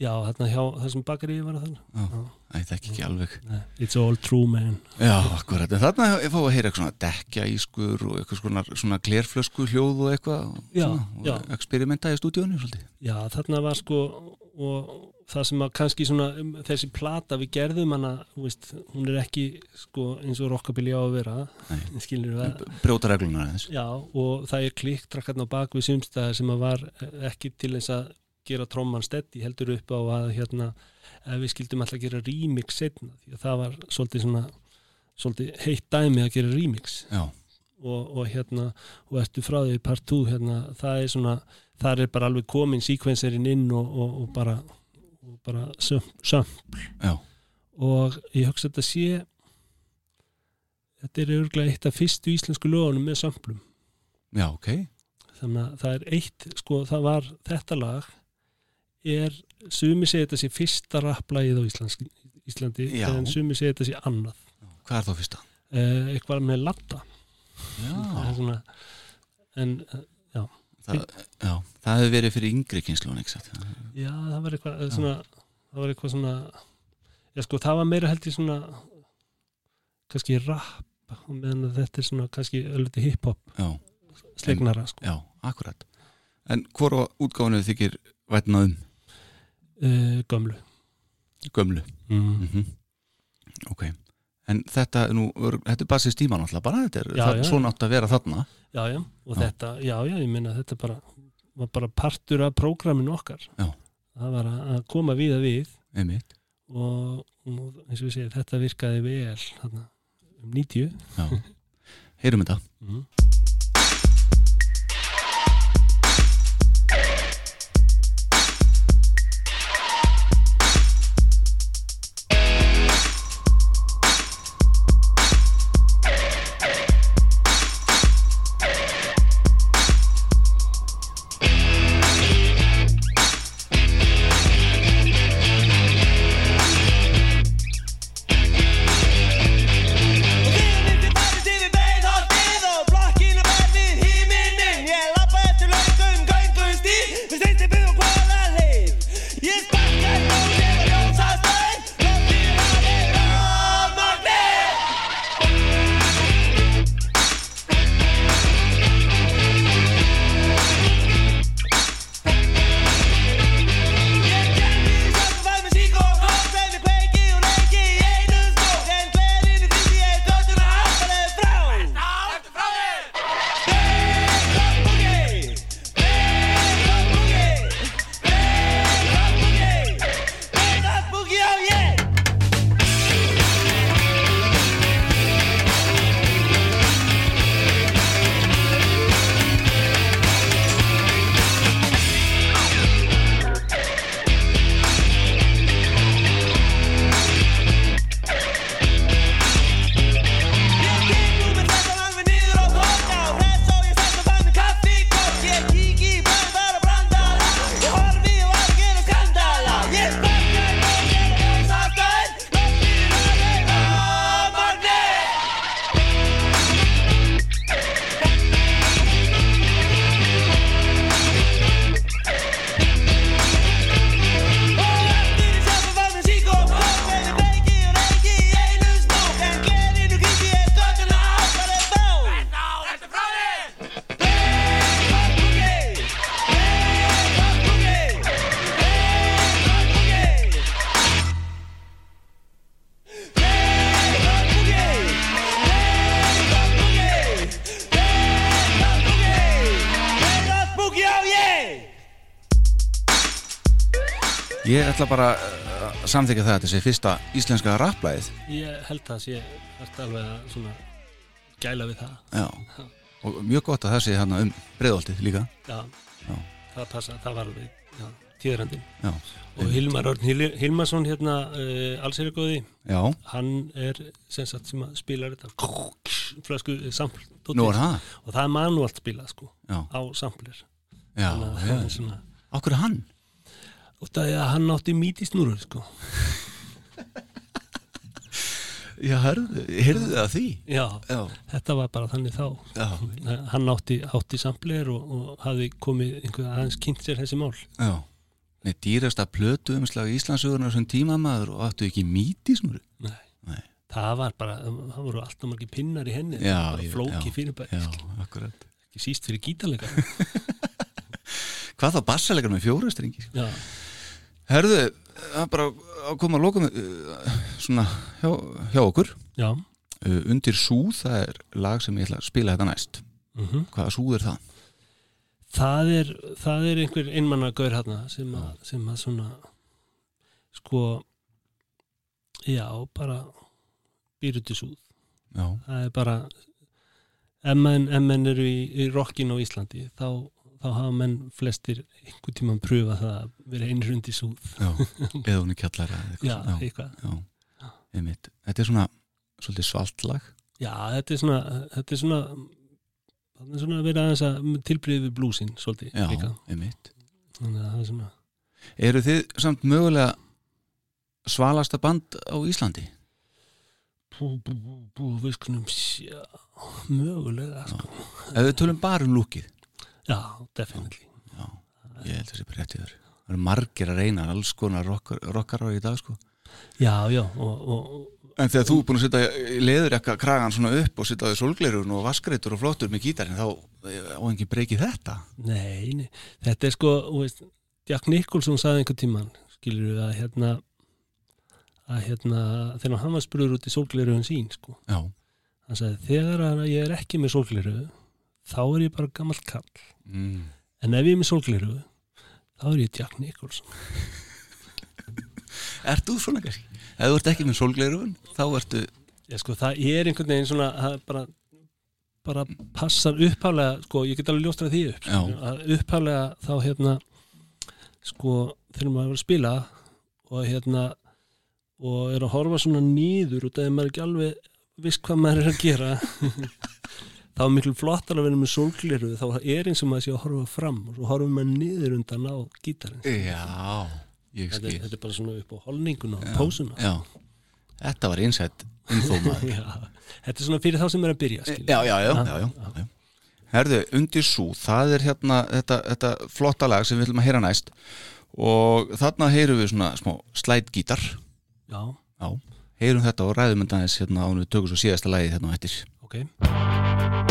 C: Já, þarna hjá þessum bakari var það.
A: Já,
C: Já.
A: Æ, það ekki ekki alveg.
C: It's all true, man.
A: Já, akkurat, en þarna ég fá að heyra eitthvað svona dekja ískur og eitthvað svona, svona glerflösku hljóð og eitthvað
C: Já,
A: svona,
C: já.
A: og experimenta í stúdíónu svolítið.
C: Já, þarna var sko og það sem að kannski svona um, þessi plata við gerðum hana veist, hún er ekki sko eins og rockabilly á að vera
A: Brjóta reglunar aðeins.
C: Já, og það er klikkdrakkarn á bak við sumstæðar sem að var eh, ekki til þess að gera tromman steddi heldur upp á að hérna ef við skildum alltaf gera remix setna því að það var svolítið svona svolítið heitt dæmi að gera remix. Og, og hérna og ertu frá því part 2 hérna, það er svona, þar er bara alveg komin síkvenserinn inn og, og, og bara og bara söm, söm
A: já,
C: og ég hugsa að þetta sé þetta er örglega eitt af fyrstu íslensku lögunum með sömplum
A: já, ok.
C: Þannig að það er eitt, sko það var þetta lag er, sumi segja þetta sé fyrsta rapplægið á Íslands, Íslandi
A: Já.
C: en sumi segja þetta sé annað.
A: Hvað er þá fyrsta?
C: eh, eitthvað með latta
A: Já,
C: svona, en eh,
A: það, já, það hefur verið fyrir yngri satt?
C: Já, það var eitthvað eh, svona, það var eitthvað svona já sko, það var meira held ég svona kannski rap meðan þetta er svona kannski ölliti hip-hop
A: Já,
C: slegnara sko.
A: já, akkurat. En hvora útgáfanu þykir vætna um
C: uh, gömlu.
A: Gömlu.
C: Mm.
A: mm Ok, en þetta nú, þetta er basið stíma náttúrulega bara, þetta er
C: Já,
A: það,
C: já.
A: svona átt að vera þarna.
C: Já, já, og
A: Já.
C: þetta, já, já, ég meina þetta bara, var bara partur af prógraminu okkar. Það var að koma við að við.
A: Einmitt,
C: og, eins og við segja, þetta virkaði vel þarna, um 90
A: já. Heyrum þetta.
C: Mm.
A: Ætla bara uh, að samþykja það að þetta sé fyrsta íslenska rapplæðið
C: Ég held það að sé alveg að svona gæla við það.
A: Já, og mjög gott að það sé hérna um breiðoltið líka.
C: Já,
A: Já.
C: það passa, það var alveg Já, og Hilmar Örn Hil Hilmarsson hérna uh, allsýri góði,
A: já,
C: hann er sem sagt sem að spilar þetta flösku sampl
A: er
C: og það er manualt spilað sko
A: Já,
C: á samplir.
A: Já,
C: þannig að
A: já.
C: það er svona
A: Okkur er hann
C: það er að hann átti míti snúrur sko.
A: Já, heyrðu það því?
C: Já,
A: Já,
C: þetta var bara þannig þá.
A: Já,
C: hann átti, átti samplir og, og hafði komið einhver aðeins kynnt sér þessi mál.
A: Já. Nei, dýrasta plötu umslag Íslandsögunar sem tímamaður og áttu ekki mítisnur
C: Nei.
A: Nei.
C: það var bara, það voru alltaf margir pinnar í henni.
A: Já,
C: bara flóki
A: Já, akkurat.
C: Ekki síst fyrir gítalega [LAUGHS]
A: Hvað þá bassalegar með fjórastringi
C: já,
A: Herðu, það er bara að koma að loka með uh, svona hjá, hjá okkur.
C: Já.
A: Uh, Undir súð, það er lag sem ég ætla að spila þetta næst.
C: Mm
A: Hvaða súð er það?
C: það er það er einhver einmanna gaur hérna sem að, sem að svona sko já, bara býrutisúð
A: Já,
C: það er bara ef menn eru í, í rockin á Íslandi þá, þá hafa menn flestir einhvern tímann pröfa það að vera einrundi súð.
A: Já, [LAUGHS] eða hún er kjallara
C: já,
A: svona.
C: eitthvað.
A: já, Þetta er svona svolítið svalt lag.
C: Já, þetta er svona þetta er svona er svona að vera aðeins að tilbyrði við blúsin svolítið
A: Já, einmitt.
C: Að er svona
A: Eru þið samt mögulega svalasta band á Íslandi?
C: bú, bú, bú, bú, við skulum sjá. Mögulega sko.
A: Ef við tölum bara um lúkið
C: já, definitely.
A: Já, ég held að það sé bara rétt í þar Það eru margir að reyna alls konar rockar, rockar á í dag sko.
C: Já, já, og, og,
A: En þegar þú er búin að setja leður eitthvað kragan svona upp og setja því solgleirun og vaskreitur og flottur með gítarinn þá eh, á enginn breykið þetta?
C: Nei, nei, þetta er sko þú veist, Jack Nicholson saði einhvern tíman skilur við að hérna að hérna þegar hann var spurður út í sólgleruðun sín sko,
A: Já,
C: hann sagði þegar að ég er ekki með sólgleruðu þá er ég bara gammal kall
A: mm.
C: en ef ég er með sólgleruðu þá er ég Jack Nicholson. [LAUGHS]
A: Ert þú svona kannski? Ef þú ert ekki með solgleirun þá ertu
C: sko, það er einhvern veginn svona er bara, bara passar upphaflega, sko, ég get alveg ljóstrað því upp að upphaflega þá hérna sko, þegar maður er að spila og hérna og er að horfa svona nýður út af því maður er ekki alveg viss hvað maður er að gera [LAUGHS] þá er miklu flottar að vera með sólgliru þá er eins og maður sé að horfa fram og svo horfum maður niður undan á gítarinn.
A: Já, ég
C: þetta,
A: skil.
C: er- þetta er bara svona upp á holninguna og pósuna.
A: Já, þetta var einsætt [LAUGHS]
C: þetta er svona fyrir þá sem er að byrja skilur.
A: já, já, já, já, já, já. Herðu, undir sú, það er hérna þetta, þetta flotta lag sem við ætlum að heyra næst og þarna heyrum við svona smá slætgítar
C: já,
A: Já, heyrum þetta og ræðum þetta aðeins hérna ánum við tökum svo síðasta lagið hérna á eftir.
C: Ok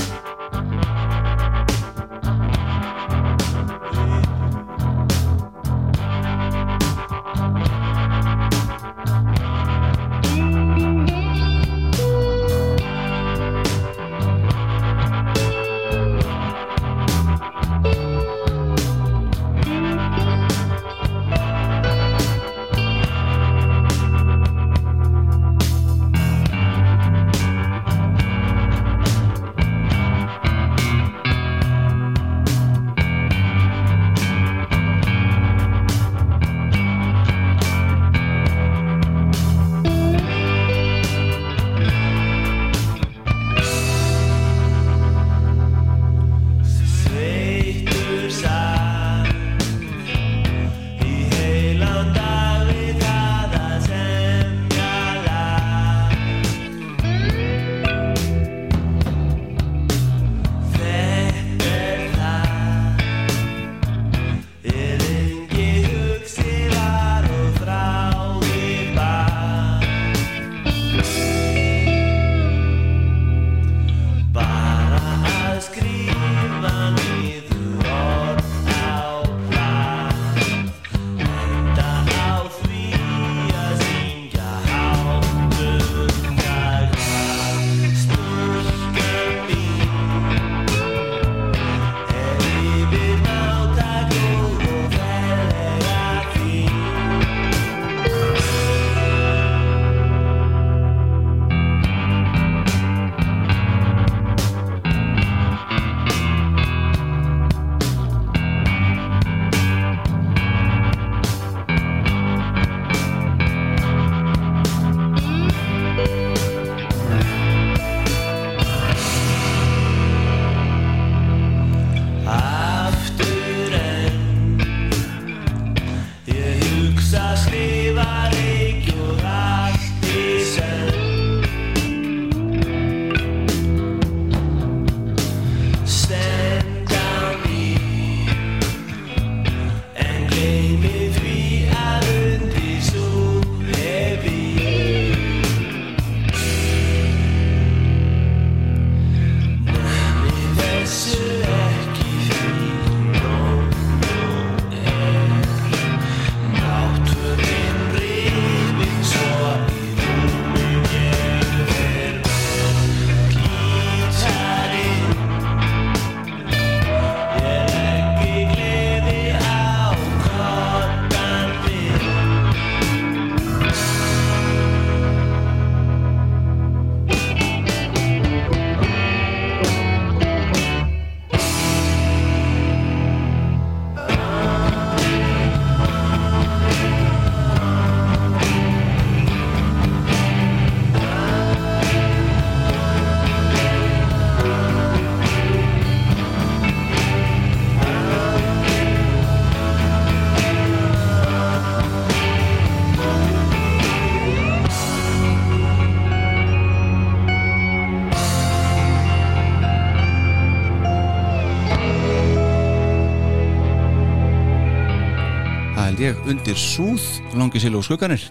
A: undir súð langi sílu og skugganir.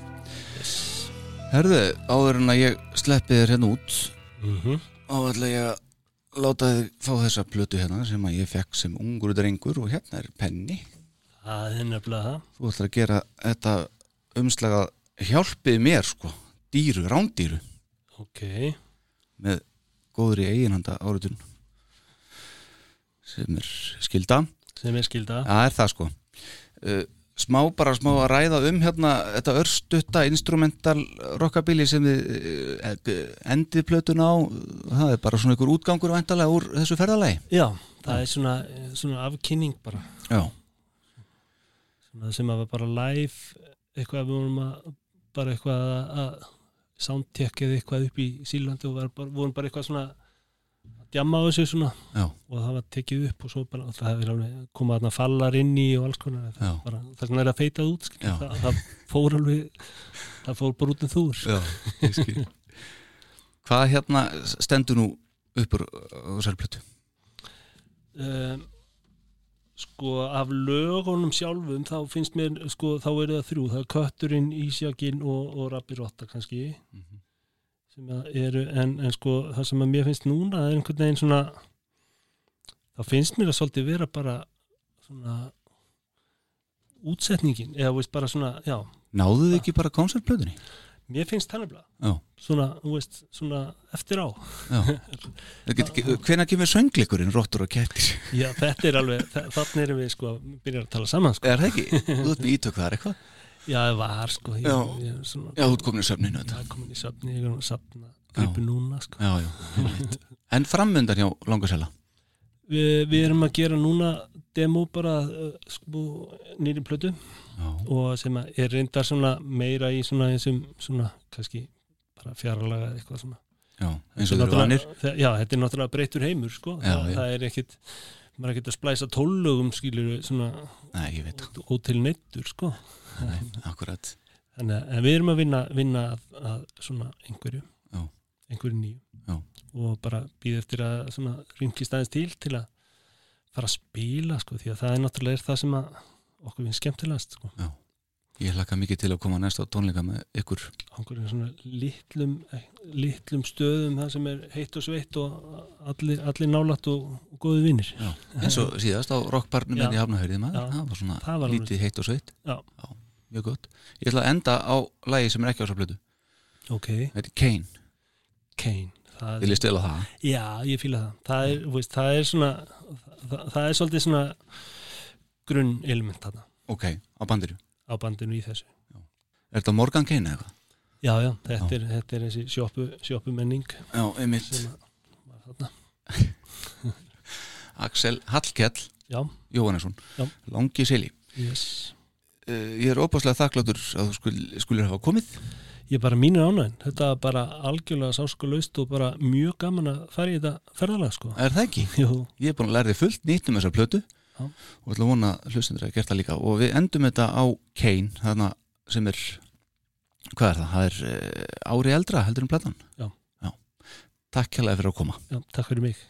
A: Herðu, áður en að ég sleppi þér hérna út
C: mm
A: og ætla ég láta þig fá þessa plötu hérna sem að ég fekk sem ungur drengur og hérna er penni.
C: Það er nefnilega það.
A: Þú ætlar að gera þetta umslaga hjálpið mér sko. Dýru, rándýru.
C: Ok,
A: með góðri eiginhanda áritun sem er skilda
C: sem er skilda
A: Það er það sko. Uh, smá bara smá að ræða um hérna þetta örstutta instrumental rockabilly sem þið uh, endið plötun á. Það er bara svona ykkur útgangur væntalega úr þessu ferðalagi.
C: Já, það er svona, svona afkynning bara.
A: Já,
C: svona sem að bara live eitthvað við vorum að bara eitthvað að, soundtekkið eitthvað upp í Sílandi og bara, vorum bara eitthvað svona djamma á þessu svona
A: já,
C: og það var tekið upp og svo bara það hefur alveg komað þarna fallar inn í og alls konar. Bara, það er að feitað út það, það fór alveg það fór bara út um þúr
A: já. Hvað hérna stendur nú uppur á þessari plötu?
C: um, sko af lögunum sjálfum þá finnst mér sko þá er það þrjú, það er kötturinn, ísjakinn og, og rabbi rotta kannski.
A: Mhm.
C: Eru en, en sko það sem að mér finnst núna er einhvern veginn svona þá finnst mér að svolítið vera bara svona útsetningin eða veist bara svona, já
A: Náðu þið ekki bara koncertplötunni?
C: mér finnst það nefnilega svona, þú veist, svona eftir á
A: já [LAUGHS] Hvenær kemur söngleikurinn, Rottur og kettir?
C: já, þetta er alveg, þa- þarna erum við sko að byrja að tala saman sko
A: Er það ekki? [LAUGHS] Þú ert með ítök þar eitthvað?
C: Já, það var sko ég,
A: Já.
C: ég, svona,
A: Já, þú ert komin í söfninu þetta
C: það er komin í söfni, ég er að safna gripu núna sko.
A: Já, já. En framundan hjá Langasella
C: Vi, við erum að gera núna demo bara uh, sko, nýri plötu.
A: Já,
C: og sem er reyndar svona meira í svona þessum svona kannski bara fjarlaga eitthvað svona.
A: Já, eins og þau eru vanir.
C: Já, þetta er náttúrulega breytur heimur sko.
A: Já,
C: það,
A: já.
C: það er ekkit maður er ekkit að splæsa tólugum skilur svona ótil neittur sko.
A: Nei, akkurat
C: Þannig að en við erum að vinna, vinna að, að svona einhverju
A: Já.
C: einhverju nýju
A: Já.
C: og bara býða eftir að svona ringist aðeins til til að fara að spila sko, því að það er náttúrulega er það sem að okkur finnst skemmtilegast sko.
A: Ég hlakka mikið til að koma næst á tónleika með ykkur
C: á einhverjum svona litlum litlum stöðum það sem er heitt og sveitt og allir, allir nálætt og, góði vinnir
A: já. eins og síðast á rockbarnum
C: Já.
A: en í Hafnahörði maður
C: Já.
A: það var svona
C: Það var
A: lítið heitt og sveitt
C: Já.
A: mjög gott Ég ætla að enda á lagi sem er ekki á svo blödu
C: ok,
A: Þetta er Kane,
C: Kane það
A: ég á það
C: Já, ég fýla það. Það er, veist, það er svona, það, það er svolítið svona grunn element þarna
A: Ok, á bandiru
C: á bandinu í þessu.
A: Er þetta Morgan Kane eða eitthvað?
C: Já, já, þetta,
A: Já.
C: Er, þetta er þessi sjoppu, sjoppu menning
A: Já, einmitt [LAUGHS] Hallkell
C: Já,
A: Jóhannesson,
C: Já.
A: Langi Sili
C: yes.
A: uh, Ég er óbáslega þakkláttur að þú skul, skulir hafa komið
C: Ég er bara mínur ánægn. Þetta var bara algjörlega sáskuleust og bara mjög gaman að fara í þetta ferðalega, sko.
A: Er það ekki?
C: Jú,
A: Ég er búin að læra þið fullt nýtt um þessa plötu
C: Já.
A: Og ætla að vona hlustendur að gert það líka og við endum þetta á Kane þarna sem er hvað er það? Það er uh, ári eldra heldur en platan
C: Já.
A: Takk hérlega fyrir að koma
C: já, takk fyrir mig.